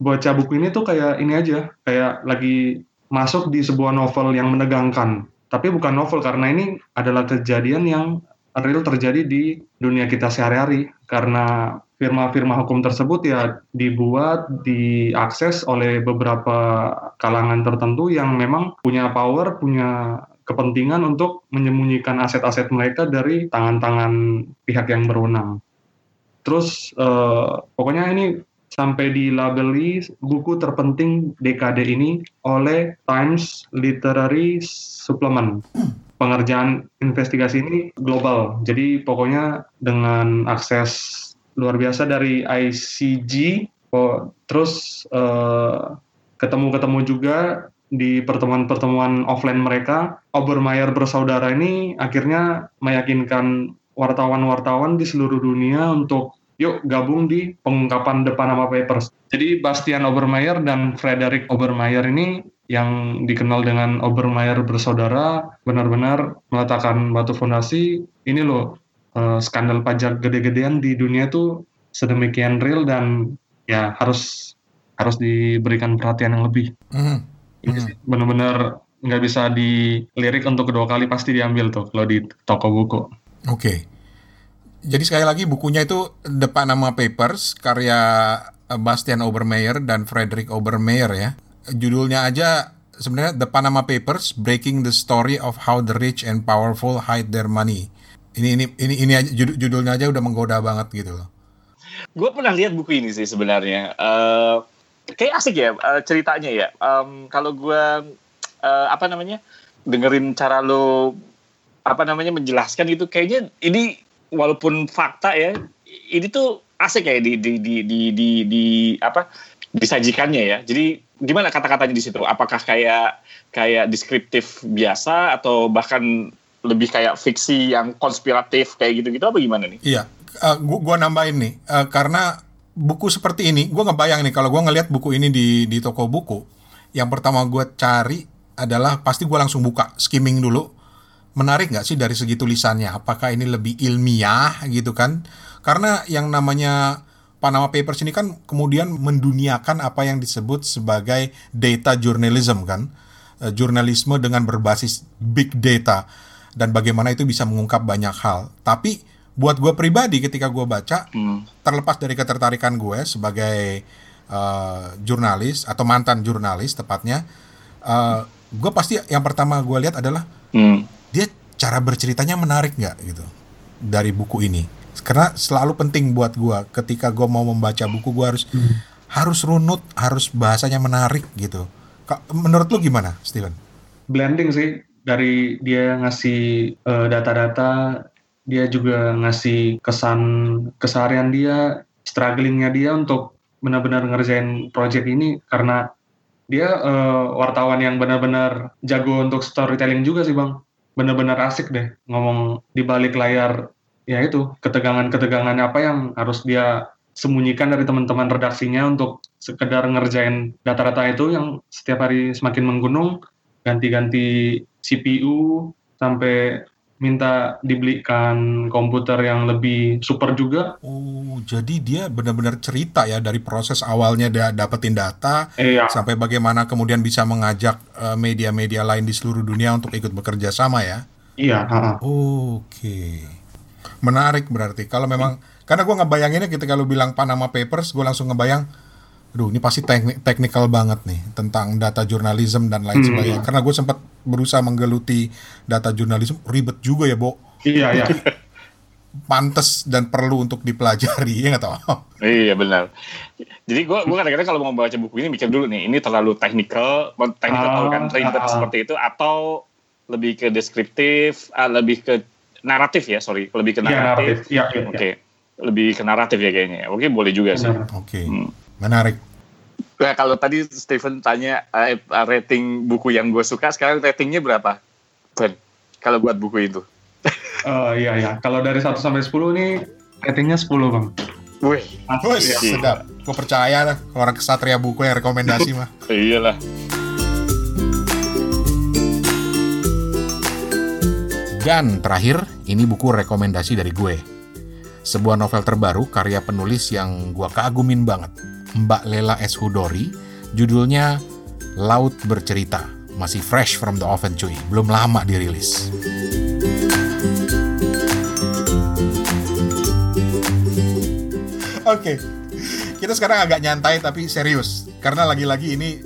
baca buku ini tuh kayak ini aja, kayak lagi masuk di sebuah novel yang menegangkan. Tapi bukan novel karena ini adalah kejadian yang real terjadi di dunia kita sehari-hari karena firma-firma hukum tersebut ya dibuat, diakses oleh beberapa kalangan tertentu yang memang punya power, punya kepentingan untuk menyembunyikan aset-aset mereka dari tangan-tangan pihak yang berwenang. Terus uh, pokoknya ini sampai dilabeli buku terpenting dekade ini oleh Times Literary Supplement pengerjaan investigasi ini global. Jadi pokoknya dengan akses luar biasa dari ICG, terus ketemu ketemu-ketemu juga di pertemuan-pertemuan offline mereka, Obermeyer bersaudara ini akhirnya meyakinkan wartawan-wartawan di seluruh dunia untuk yuk gabung di pengungkapan The Panama Papers. Jadi Bastian Obermeyer dan Frederick Obermeyer ini yang dikenal dengan Obermeyer bersaudara benar-benar meletakkan batu fondasi ini loh uh, skandal pajak gede-gedean di dunia itu sedemikian real dan ya harus harus diberikan perhatian yang lebih. Mm. Ini mm. benar-benar nggak bisa dilirik untuk kedua kali pasti diambil tuh kalau di toko buku. Oke. Okay. Jadi sekali lagi bukunya itu The Panama Papers karya Bastian Obermeyer dan Frederick Obermeyer ya judulnya aja sebenarnya The Panama Papers Breaking the Story of How the Rich and Powerful Hide Their Money. Ini ini ini ini aja judulnya aja udah menggoda banget gitu loh. Gue pernah lihat buku ini sih sebenarnya. Uh, kayak asik ya uh, ceritanya ya. Um, kalau gue uh, apa namanya dengerin cara lo apa namanya menjelaskan itu kayaknya ini walaupun fakta ya ini tuh asik ya di di di di di, di apa disajikannya ya. Jadi gimana kata-katanya di situ? Apakah kayak kayak deskriptif biasa atau bahkan lebih kayak fiksi yang konspiratif kayak gitu-gitu apa gimana nih? Iya, uh, gua, nambahin nih uh, karena buku seperti ini, gua ngebayang nih kalau gua ngelihat buku ini di di toko buku, yang pertama gua cari adalah pasti gua langsung buka skimming dulu. Menarik nggak sih dari segi tulisannya? Apakah ini lebih ilmiah gitu kan? Karena yang namanya Panama Papers ini kan kemudian menduniakan apa yang disebut sebagai data journalism kan, e, jurnalisme dengan berbasis big data dan bagaimana itu bisa mengungkap banyak hal. Tapi buat gue pribadi ketika gue baca, hmm. terlepas dari ketertarikan gue sebagai uh, jurnalis atau mantan jurnalis tepatnya, uh, gue pasti yang pertama gue lihat adalah hmm. dia cara berceritanya menarik nggak gitu dari buku ini karena selalu penting buat gue ketika gue mau membaca buku gue harus hmm. harus runut harus bahasanya menarik gitu menurut lu gimana Steven? Blending sih dari dia ngasih eh, data-data dia juga ngasih kesan keseharian dia strugglingnya dia untuk benar-benar ngerjain project ini karena dia uh, wartawan yang benar-benar jago untuk storytelling juga sih bang benar-benar asik deh ngomong di balik layar ya itu ketegangan-ketegangan apa yang harus dia sembunyikan dari teman-teman redaksinya untuk sekedar ngerjain data-data itu yang setiap hari semakin menggunung ganti-ganti CPU sampai minta dibelikan komputer yang lebih super juga. Oh, jadi dia benar-benar cerita ya dari proses awalnya dia dapetin data iya. sampai bagaimana kemudian bisa mengajak eh, media-media lain di seluruh dunia untuk ikut bekerja sama ya. Iya. Oke. Okay. Menarik berarti. Kalau memang karena gue ngebayanginnya ketika lu bilang Panama Papers, gue langsung ngebayang, aduh ini pasti teknik teknikal banget nih tentang data jurnalisme dan lain hmm. sebagainya. Karena gue sempat berusaha menggeluti data jurnalisme, ribet juga ya, Bo. Iya, iya. Pantes dan perlu untuk dipelajari, ya nggak tahu. iya benar. Jadi gue gue kadang-kadang kalau mau membaca buku ini mikir dulu nih, ini terlalu teknikal, teknikal uh, kan ribet uh, seperti itu atau lebih ke deskriptif, uh, lebih ke naratif ya, sorry, lebih ke iya, naratif. Ya, ya, ya, Oke, okay. lebih ke naratif ya kayaknya. Oke, okay, boleh juga sih. Oke, okay. hmm. menarik. Nah, kalau tadi Stephen tanya uh, rating buku yang gue suka, sekarang ratingnya berapa? Ben, kalau buat buku itu? Oh iya iya. Kalau dari 1 sampai 10 ini ratingnya 10 bang. Wih, Wih, Iya. sedap. Gue percaya lah orang kesatria buku yang rekomendasi mah. iyalah. Dan terakhir, ini buku rekomendasi dari gue. Sebuah novel terbaru karya penulis yang gue kagumin banget. Mbak Lela S. Hudori, judulnya Laut Bercerita. Masih fresh from the oven cuy, belum lama dirilis. Oke, kita sekarang agak nyantai tapi serius. Karena lagi-lagi ini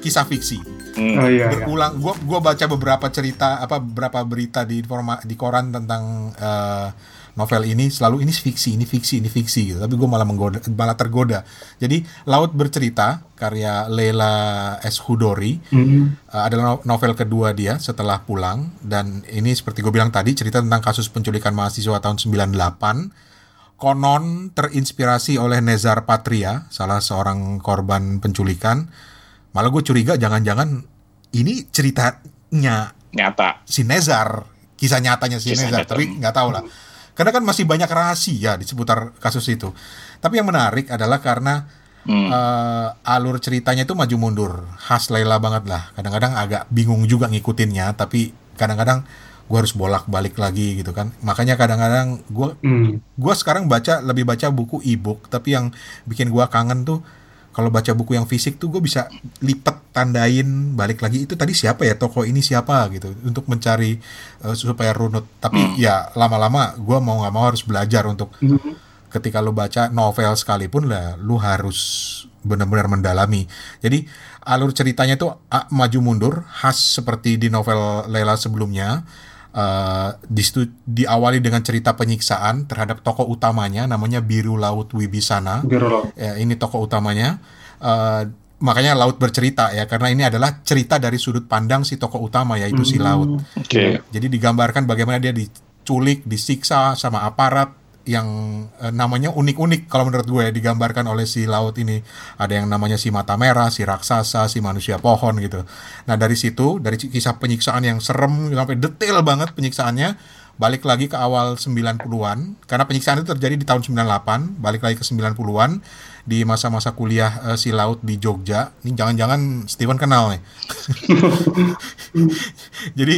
kisah fiksi Hmm. Oh iya. iya. berulang gua gua baca beberapa cerita apa beberapa berita di informa di koran tentang eh, novel ini selalu ini fiksi ini fiksi ini fiksi gitu tapi gue malah menggoda malah tergoda jadi laut bercerita karya Leila S Hudori Hmm. eh, adalah no- novel kedua dia setelah pulang dan ini seperti gue bilang tadi cerita tentang kasus penculikan mahasiswa tahun 98 konon terinspirasi oleh Nezar Patria salah seorang korban penculikan malah gue curiga jangan-jangan ini ceritanya Nyata. si Nezar kisah nyatanya si Kisah Nezar nyata. tapi nggak tahu lah karena kan masih banyak rahasia di seputar kasus itu tapi yang menarik adalah karena Hmm. eh, alur ceritanya itu maju mundur khas Laila banget lah kadang-kadang agak bingung juga ngikutinnya tapi kadang-kadang gue harus bolak-balik lagi gitu kan makanya kadang-kadang gue Hmm. gue sekarang baca lebih baca buku e-book tapi yang bikin gue kangen tuh kalau baca buku yang fisik tuh gue bisa lipet tandain balik lagi. Itu tadi siapa ya? Toko ini siapa gitu? Untuk mencari eh, supaya runut. Tapi ya lama-lama gue mau nggak mau harus belajar untuk Hmm. ketika lu baca novel sekalipun lah lu harus benar-benar mendalami. Jadi alur ceritanya tuh maju mundur khas seperti di novel Lela sebelumnya Eh, di situ diawali dengan cerita penyiksaan terhadap tokoh utamanya namanya Biru Laut Wibisana Biru loh. ya, ini tokoh utamanya Eh, makanya Laut bercerita ya karena ini adalah cerita dari sudut pandang si tokoh utama yaitu si Laut Oke. jadi digambarkan bagaimana dia diculik, disiksa sama aparat yang eh, namanya unik-unik kalau menurut gue digambarkan oleh si laut ini. Ada yang namanya si mata merah, si raksasa, si manusia pohon gitu. Nah dari situ, dari kisah penyiksaan yang serem sampai detail banget penyiksaannya, balik lagi ke awal 90-an karena penyiksaan itu terjadi di tahun 98, balik lagi ke 90-an di masa-masa kuliah eh, si laut di Jogja. Ini jangan-jangan Steven kenal nih. Jadi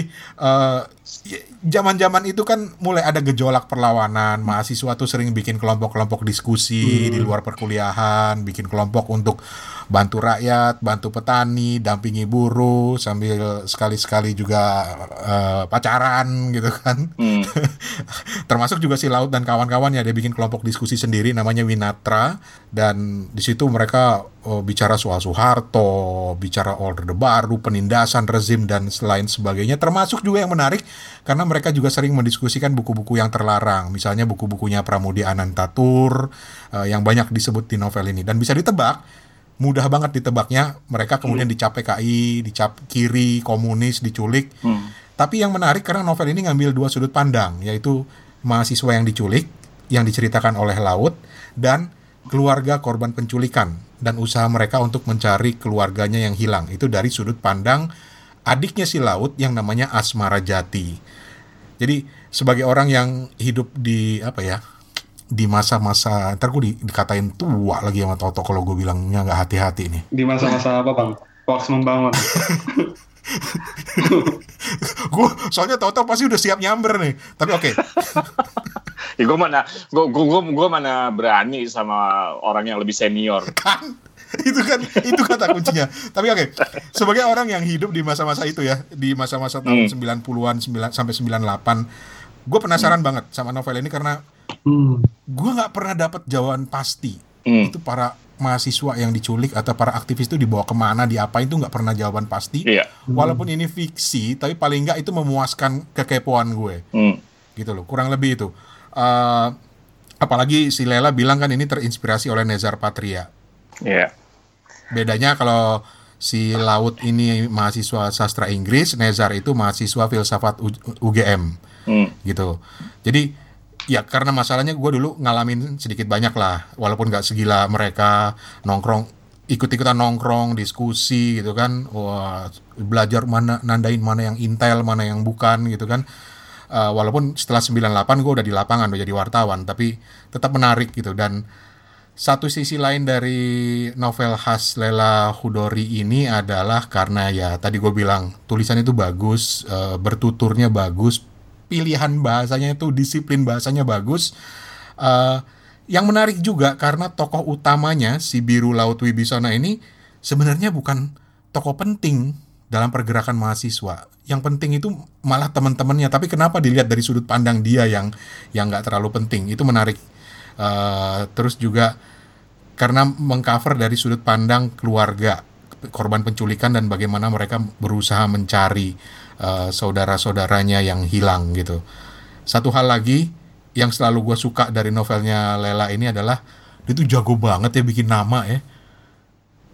ya, zaman-zaman itu kan mulai ada gejolak perlawanan, mahasiswa tuh sering bikin kelompok-kelompok diskusi di luar perkuliahan, bikin kelompok untuk bantu rakyat, bantu petani, dampingi buruh, sambil sekali-sekali juga eh, pacaran gitu kan. Hmm. Termasuk juga si Laut dan kawan-kawannya dia bikin kelompok diskusi sendiri namanya Winatra dan di situ mereka oh, bicara soal Soeharto, bicara Orde Baru, penindasan rezim dan lain sebagainya. Termasuk juga yang menarik karena mereka juga sering mendiskusikan buku-buku yang terlarang, misalnya buku-bukunya Pramudia Anantatur eh, yang banyak disebut di novel ini dan bisa ditebak mudah banget ditebaknya mereka kemudian dicap PKI, dicap kiri, komunis, diculik. Hmm. Tapi yang menarik karena novel ini ngambil dua sudut pandang, yaitu mahasiswa yang diculik, yang diceritakan oleh Laut, dan keluarga korban penculikan, dan usaha mereka untuk mencari keluarganya yang hilang. Itu dari sudut pandang adiknya si Laut yang namanya Asmara Jati. Jadi sebagai orang yang hidup di apa ya di masa-masa ntar gue di, dikatain tua lagi sama Toto kalau gue bilangnya nggak hati-hati nih. Di masa-masa apa bang? Waktu membangun. gue soalnya Toto pasti udah siap nyamber nih. Tapi oke. Ya gue mana, gue gue gue mana berani sama orang yang lebih senior. kan? Itu kan itu kata kuncinya. Tapi oke sebagai orang yang hidup di masa-masa itu ya di masa-masa tahun 90-an 9 sampai 98 gue penasaran banget sama novel ini karena Hmm. gue nggak pernah dapat jawaban pasti Hmm. itu para mahasiswa yang diculik atau para aktivis itu dibawa ke mana diapain itu nggak pernah jawaban pasti Iya. walaupun ini fiksi tapi paling nggak itu memuaskan kekepoan gue Hmm. gitu loh kurang lebih itu Eh, apalagi si Lela bilang kan ini terinspirasi oleh Nezar Patria Iya. bedanya kalau si Laut ini mahasiswa sastra Inggris Nezar itu mahasiswa filsafat U- UGM Hmm. gitu jadi ya karena masalahnya gue dulu ngalamin sedikit banyak lah. Walaupun nggak segila mereka nongkrong ikut-ikutan nongkrong, diskusi gitu kan, wah belajar mana nandain mana yang intel, mana yang bukan gitu kan. Uh, walaupun setelah 98 gue udah di lapangan udah jadi wartawan, tapi tetap menarik gitu. Dan satu sisi lain dari novel khas Lela Hudori ini adalah karena ya tadi gue bilang tulisan itu bagus, uh, bertuturnya bagus, pilihan bahasanya itu disiplin bahasanya bagus. Uh, yang menarik juga karena tokoh utamanya si Biru Laut Wibisana ini sebenarnya bukan tokoh penting dalam pergerakan mahasiswa. Yang penting itu malah teman-temannya. Tapi kenapa dilihat dari sudut pandang dia yang yang nggak terlalu penting? Itu menarik. Uh, terus juga karena mengcover dari sudut pandang keluarga korban penculikan dan bagaimana mereka berusaha mencari uh, saudara-saudaranya yang hilang gitu. Satu hal lagi yang selalu gue suka dari novelnya Lela ini adalah dia tuh jago banget ya bikin nama ya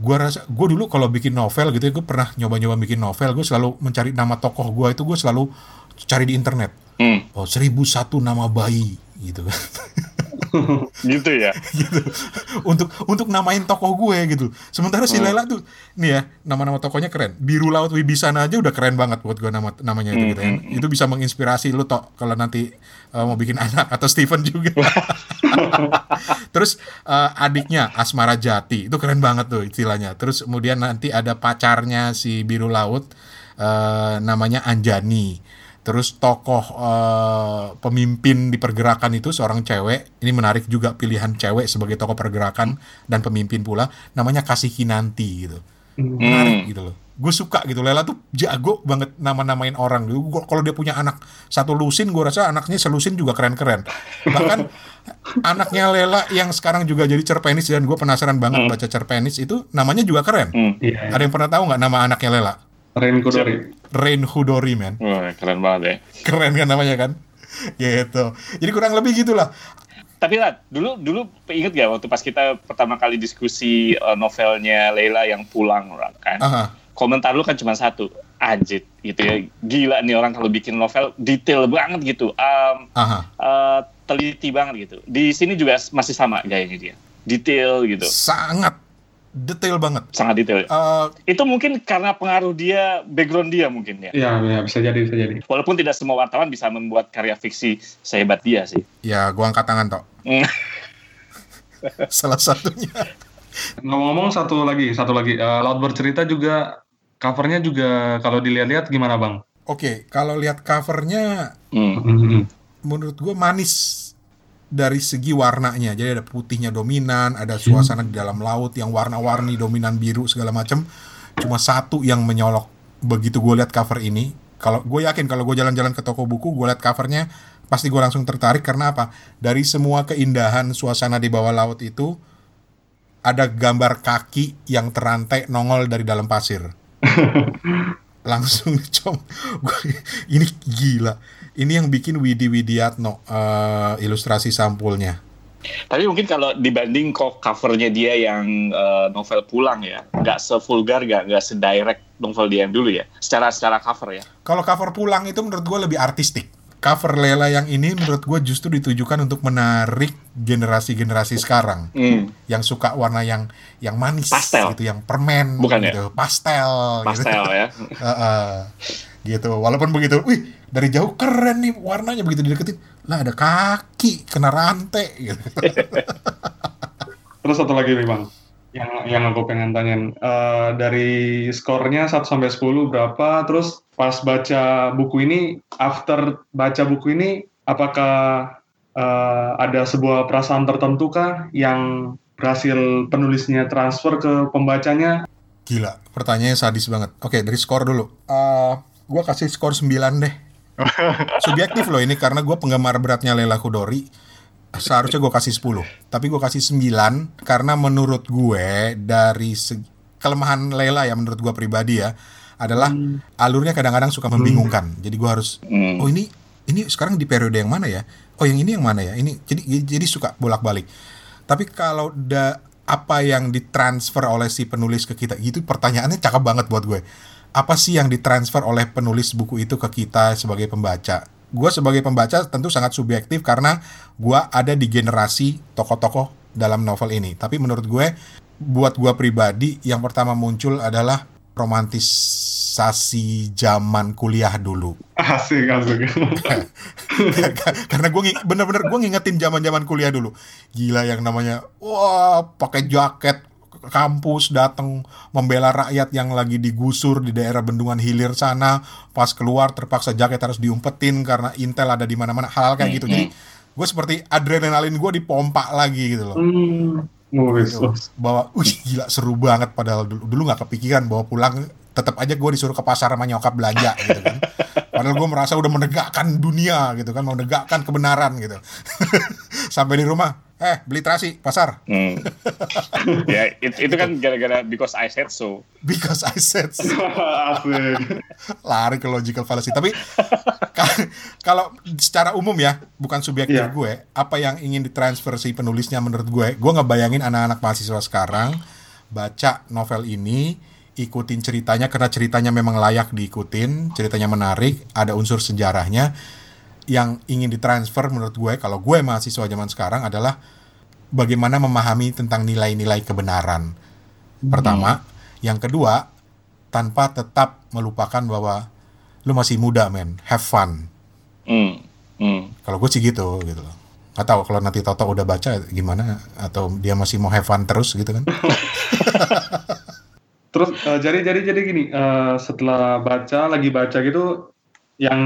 gue rasa gue dulu kalau bikin novel gitu ya gue pernah nyoba-nyoba bikin novel gue selalu mencari nama tokoh gue itu gue selalu cari di internet hmm. oh seribu satu nama bayi gitu gitu ya? Gitu. untuk untuk namain tokoh gue gitu. Sementara si hmm. Lela tuh nih ya nama-nama tokohnya keren. Biru laut wibisana aja udah keren banget buat gue nama namanya itu hmm. gitu ya. Hmm, itu bisa menginspirasi lu tok kalau nanti uh, mau bikin anak atau Steven juga. Terus uh, adiknya Asmara Jati. Itu keren banget tuh istilahnya. Terus kemudian nanti ada pacarnya si biru laut uh, namanya Anjani Terus tokoh uh, pemimpin di pergerakan itu seorang cewek. Ini menarik juga pilihan cewek sebagai tokoh pergerakan dan pemimpin pula. Namanya Kasih Kinanti gitu. Hmm. Menarik gitu loh. Gue suka gitu. Lela tuh jago banget nama-namain orang. Kalau dia punya anak satu lusin, gue rasa anaknya selusin juga keren-keren. Bahkan anaknya Lela yang sekarang juga jadi cerpenis dan gue penasaran banget hmm. baca cerpenis itu namanya juga keren. Hmm. Yeah. Ada yang pernah tahu nggak nama anaknya Lela? Rain Kudori. Rain Hudori man. Wah, keren banget ya. Keren kan namanya kan? gitu. Jadi kurang lebih gitulah. Tapi lah, dulu dulu inget gak waktu pas kita pertama kali diskusi uh, novelnya Leila yang pulang kan? Aha. Komentar lu kan cuma satu, anjit gitu ya. Gila nih orang kalau bikin novel detail banget gitu. Um, Aha. Uh, teliti banget gitu. Di sini juga masih sama gayanya dia. Detail gitu. Sangat detail banget. Sangat detail. Uh, itu mungkin karena pengaruh dia, background dia mungkin ya. Iya, ya, bisa jadi, bisa jadi. Walaupun tidak semua wartawan bisa membuat karya fiksi sehebat dia sih. Ya, gua angkat tangan toh. Mm. Salah satunya. Ngomong-ngomong satu lagi, satu lagi. Uh, Laut bercerita juga covernya juga kalau dilihat-lihat gimana bang? Oke, okay, kalau lihat covernya, mm. menurut gue manis dari segi warnanya. Jadi ada putihnya dominan, ada suasana di dalam laut yang warna-warni dominan biru segala macam. Cuma satu yang menyolok begitu gue lihat cover ini. Kalau gue yakin kalau gue jalan-jalan ke toko buku, gue lihat covernya pasti gue langsung tertarik karena apa? Dari semua keindahan suasana di bawah laut itu ada gambar kaki yang terantai nongol dari dalam pasir. langsung coba ini gila ini yang bikin Widi Widiatno uh, ilustrasi sampulnya. Tapi mungkin kalau dibanding kok covernya dia yang uh, novel pulang ya, nggak sevulgar, nggak nggak sedirect novel dia yang dulu ya, secara secara cover ya. Kalau cover pulang itu menurut gue lebih artistik. Cover Lela yang ini menurut gue justru ditujukan untuk menarik generasi-generasi sekarang mm. yang suka warna yang yang manis pastel. gitu, yang permen, bukan ya? gitu, ya? pastel, pastel gitu. ya. uh, uh, gitu. Walaupun begitu, wih dari jauh keren nih warnanya begitu dideketin. Lah ada kaki kena rantai gitu. terus satu lagi nih bang. Yang yang aku pengen tanyain uh, dari skornya 1 sampai 10 berapa? Terus pas baca buku ini after baca buku ini apakah uh, ada sebuah perasaan tertentu kah yang berhasil penulisnya transfer ke pembacanya? Gila pertanyaannya sadis banget. Oke dari skor dulu. Uh, gua kasih skor 9 deh Subjektif loh ini karena gue penggemar beratnya Lela Kudori. Seharusnya gue kasih 10, tapi gue kasih 9 karena menurut gue dari kelemahan Lela ya menurut gue pribadi ya adalah hmm. alurnya kadang-kadang suka membingungkan. Hmm. Jadi gue harus hmm. oh ini ini sekarang di periode yang mana ya? Oh yang ini yang mana ya? Ini jadi jadi suka bolak-balik. Tapi kalau da, apa yang ditransfer oleh si penulis ke kita gitu pertanyaannya cakep banget buat gue apa sih yang ditransfer oleh penulis buku itu ke kita sebagai pembaca? Gue sebagai pembaca tentu sangat subjektif karena gue ada di generasi tokoh-tokoh dalam novel ini. Tapi menurut gue buat gua pribadi yang pertama muncul adalah romantisasi zaman kuliah dulu. Asik, asik. Karena gue bener-bener gue ngingetin zaman-zaman kuliah dulu. Gila yang namanya wah pakai jaket kampus datang membela rakyat yang lagi digusur di daerah Bendungan Hilir sana pas keluar terpaksa jaket harus diumpetin karena intel ada di mana-mana hal kayak gitu jadi gue seperti adrenalin gue dipompa lagi gitu loh Hmm. Oh. Gitu. bahwa wih gila seru banget padahal dulu dulu nggak kepikiran bahwa pulang tetap aja gue disuruh ke pasar sama nyokap belanja gitu kan padahal gue merasa udah menegakkan dunia gitu kan menegakkan kebenaran gitu sampai di rumah eh beli terasi pasar Hmm. ya it- itu kan gara-gara because I said so. because I said so. lari ke logical fallacy tapi ka- kalau secara umum ya bukan subjektif Iya. gue apa yang ingin ditransfer si penulisnya menurut gue gue ngebayangin anak-anak mahasiswa sekarang baca novel ini ikutin ceritanya karena ceritanya memang layak diikutin ceritanya menarik ada unsur sejarahnya yang ingin ditransfer menurut gue kalau gue mahasiswa zaman sekarang adalah bagaimana memahami tentang nilai-nilai kebenaran. Pertama. Yang kedua tanpa tetap melupakan bahwa lu masih muda men. Have fun. Hmm. Hmm. kalau gue sih gitu gitu. Loh nggak tahu kalau nanti Toto udah baca gimana? Atau dia masih mau have fun terus gitu kan? Terus eh, jadi jadi jadi gini, eh, setelah baca lagi baca gitu, yang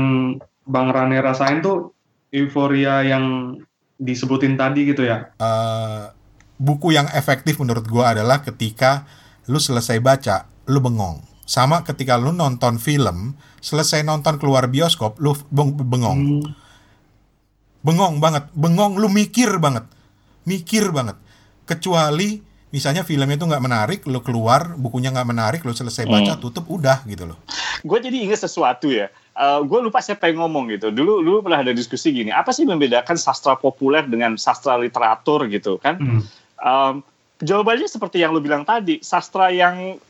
Bang Rane rasain tuh euforia yang disebutin tadi gitu ya. Eh, buku yang efektif menurut gue adalah ketika lu selesai baca lu bengong. Sama ketika lu nonton film selesai nonton keluar bioskop lu beng- bengong. Hmm. bengong banget. Bengong lu mikir banget. Mikir banget. Kecuali misalnya filmnya itu nggak menarik lu keluar bukunya nggak menarik lu selesai baca tutup udah gitu loh. Gue jadi ingat sesuatu ya. Gue lupa siapa yang ngomong gitu. Dulu dulu pernah ada diskusi gini. Apa sih membedakan sastra populer dengan sastra literatur gitu kan? Hmm. Um, jawabannya seperti yang lu bilang tadi. Sastra yang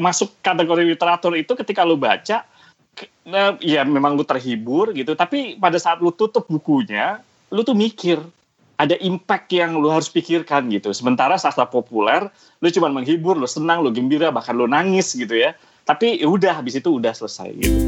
masuk kategori literatur itu ketika lu baca, eh, ya memang lu terhibur gitu. Tapi pada saat lu tutup bukunya, lu tuh mikir ada impact yang lu harus pikirkan gitu. Sementara sastra populer, lu cuma menghibur, lu senang, lu gembira, bahkan lu nangis gitu ya. Tapi ya udah habis itu udah selesai gitu.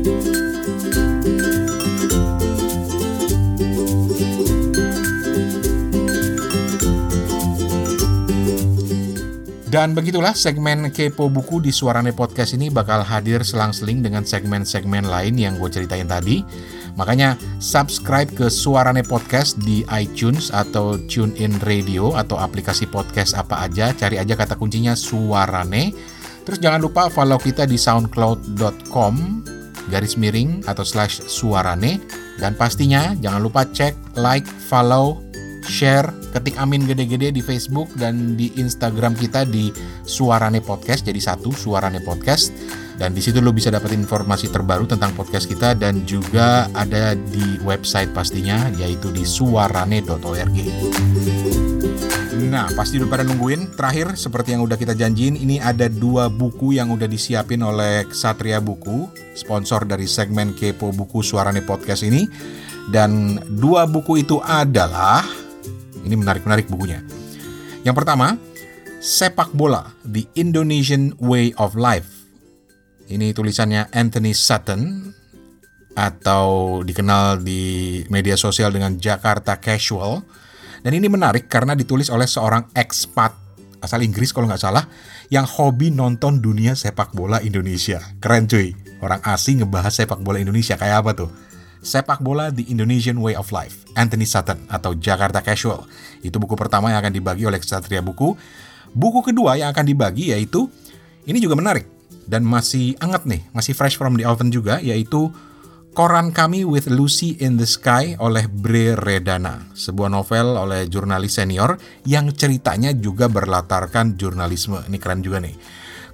Dan begitulah segmen Kepo Buku di Suarane Podcast ini bakal hadir selang-seling dengan segmen-segmen lain yang gue ceritain tadi. Makanya subscribe ke Suarane Podcast di iTunes atau TuneIn Radio atau aplikasi podcast apa aja. Cari aja kata kuncinya Suarane. Terus jangan lupa follow kita di soundcloud.com garis miring atau slash suarane. Dan pastinya jangan lupa cek, like, follow, share, ketik amin gede-gede di Facebook dan di Instagram kita di Suarane Podcast jadi satu Suarane Podcast dan di situ lo bisa dapat informasi terbaru tentang podcast kita dan juga ada di website pastinya yaitu di suarane.org. Nah, pasti udah pada nungguin. Terakhir, seperti yang udah kita janjiin, ini ada dua buku yang udah disiapin oleh Ksatria Buku, sponsor dari segmen Kepo Buku Suarane Podcast ini. Dan dua buku itu adalah, ini menarik-menarik bukunya. Yang pertama, Sepak Bola, The Indonesian Way of Life. Ini tulisannya Anthony Sutton, atau dikenal di media sosial dengan Jakarta Casual. Dan ini menarik karena ditulis oleh seorang ekspat asal Inggris kalau nggak salah yang hobi nonton dunia sepak bola Indonesia. Keren cuy, orang asing ngebahas sepak bola Indonesia kayak apa tuh? Sepak bola The Indonesian Way of Life, Anthony Sutton atau Jakarta Casual. Itu buku pertama yang akan dibagi oleh Kesatria Buku. Buku kedua yang akan dibagi yaitu ini juga menarik dan masih anget nih, masih fresh from the oven juga yaitu Koran Kami with Lucy in the Sky oleh Bre Redana, sebuah novel oleh jurnalis senior yang ceritanya juga berlatarkan jurnalisme. Ini keren juga nih.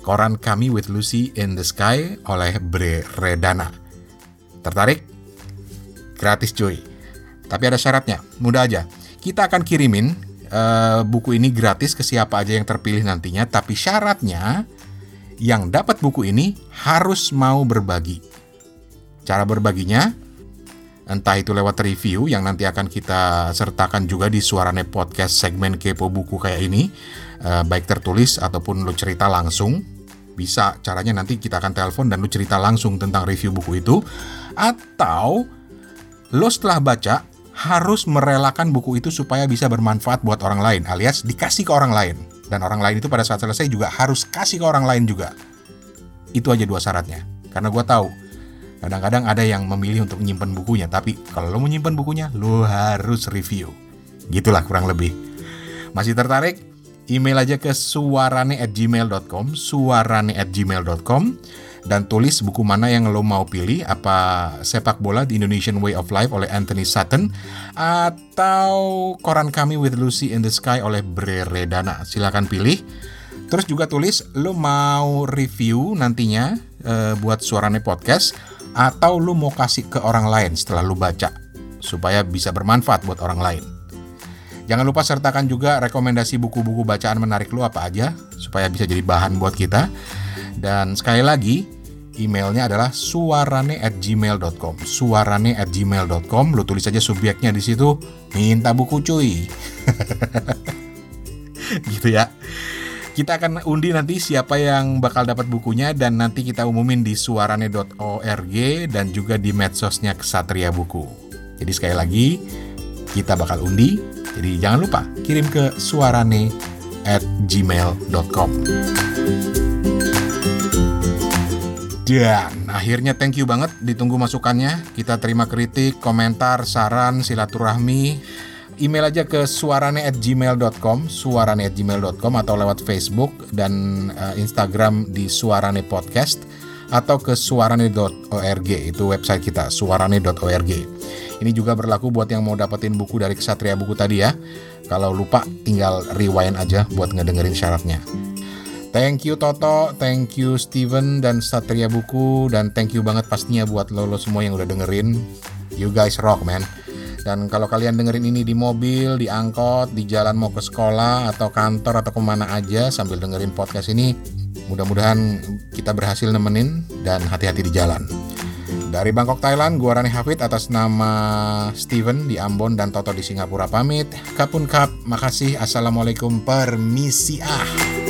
Koran Kami with Lucy in the Sky oleh Bre Redana. Tertarik? Gratis cuy. Tapi ada syaratnya, mudah aja. Kita akan kirimin eh, buku ini gratis ke siapa aja yang terpilih nantinya, tapi syaratnya yang dapat buku ini harus mau berbagi. Cara berbaginya, entah itu lewat review yang nanti akan kita sertakan juga di Suarane Podcast segmen Kepo Buku kayak ini, uh, baik tertulis ataupun lu cerita langsung. Bisa caranya nanti kita akan telepon dan lu cerita langsung tentang review buku itu. Atau lo setelah baca harus merelakan buku itu supaya bisa bermanfaat buat orang lain alias dikasih ke orang lain. Dan orang lain itu pada saat selesai juga harus kasih ke orang lain juga. Itu aja dua syaratnya. Karena gue tahu Kadang-kadang ada yang memilih untuk menyimpan bukunya, tapi kalau lo menyimpan bukunya, lo harus review. Gitulah kurang lebih. Masih tertarik? Email aja ke suarane@gmail.com, suarane@gmail.com dan tulis buku mana yang lo mau pilih, apa sepak bola The Indonesian Way of Life oleh Anthony Sutton atau Koran Kami with Lucy in the Sky oleh Bre Redana. Silakan pilih. Terus juga tulis lo mau review nantinya e, buat Suarane Podcast atau lu mau kasih ke orang lain setelah lu baca supaya bisa bermanfaat buat orang lain. Jangan lupa sertakan juga rekomendasi buku-buku bacaan menarik lu apa aja supaya bisa jadi bahan buat kita. Dan sekali lagi, emailnya adalah suarane@gmail.com. Suarane@gmail.com. Lu tulis aja subjeknya di situ, minta buku cuy. gitu ya. Kita akan undi nanti siapa yang bakal dapat bukunya dan nanti kita umumin di suarane.org dan juga di medsosnya Kesatria Buku. Jadi sekali lagi kita bakal undi. Jadi jangan lupa kirim ke suarane at gmail.com. Dan akhirnya thank you banget ditunggu masukannya. Kita terima kritik, komentar, saran, silaturahmi email aja ke suarane@gmail.com, suarane@gmail.com atau lewat Facebook dan uh, Instagram di Suarane Podcast atau ke suarane.org itu website kita suarane.org. Ini juga berlaku buat yang mau dapetin buku dari Kesatria Buku tadi ya. Kalau lupa tinggal rewind aja buat ngedengerin syaratnya. Thank you Toto, thank you Steven dan Satria Buku dan thank you banget pastinya buat lo, lo semua yang udah dengerin. You guys rock man. Dan kalau kalian dengerin ini di mobil, di angkot, di jalan mau ke sekolah atau kantor atau ke mana aja sambil dengerin podcast ini, mudah-mudahan kita berhasil nemenin dan hati-hati di jalan. Dari Bangkok, Thailand, gua Rani Hafid atas nama Steven di Ambon dan Toto di Singapura pamit. Kapun kap, makasih. Assalamualaikum, permisi ah.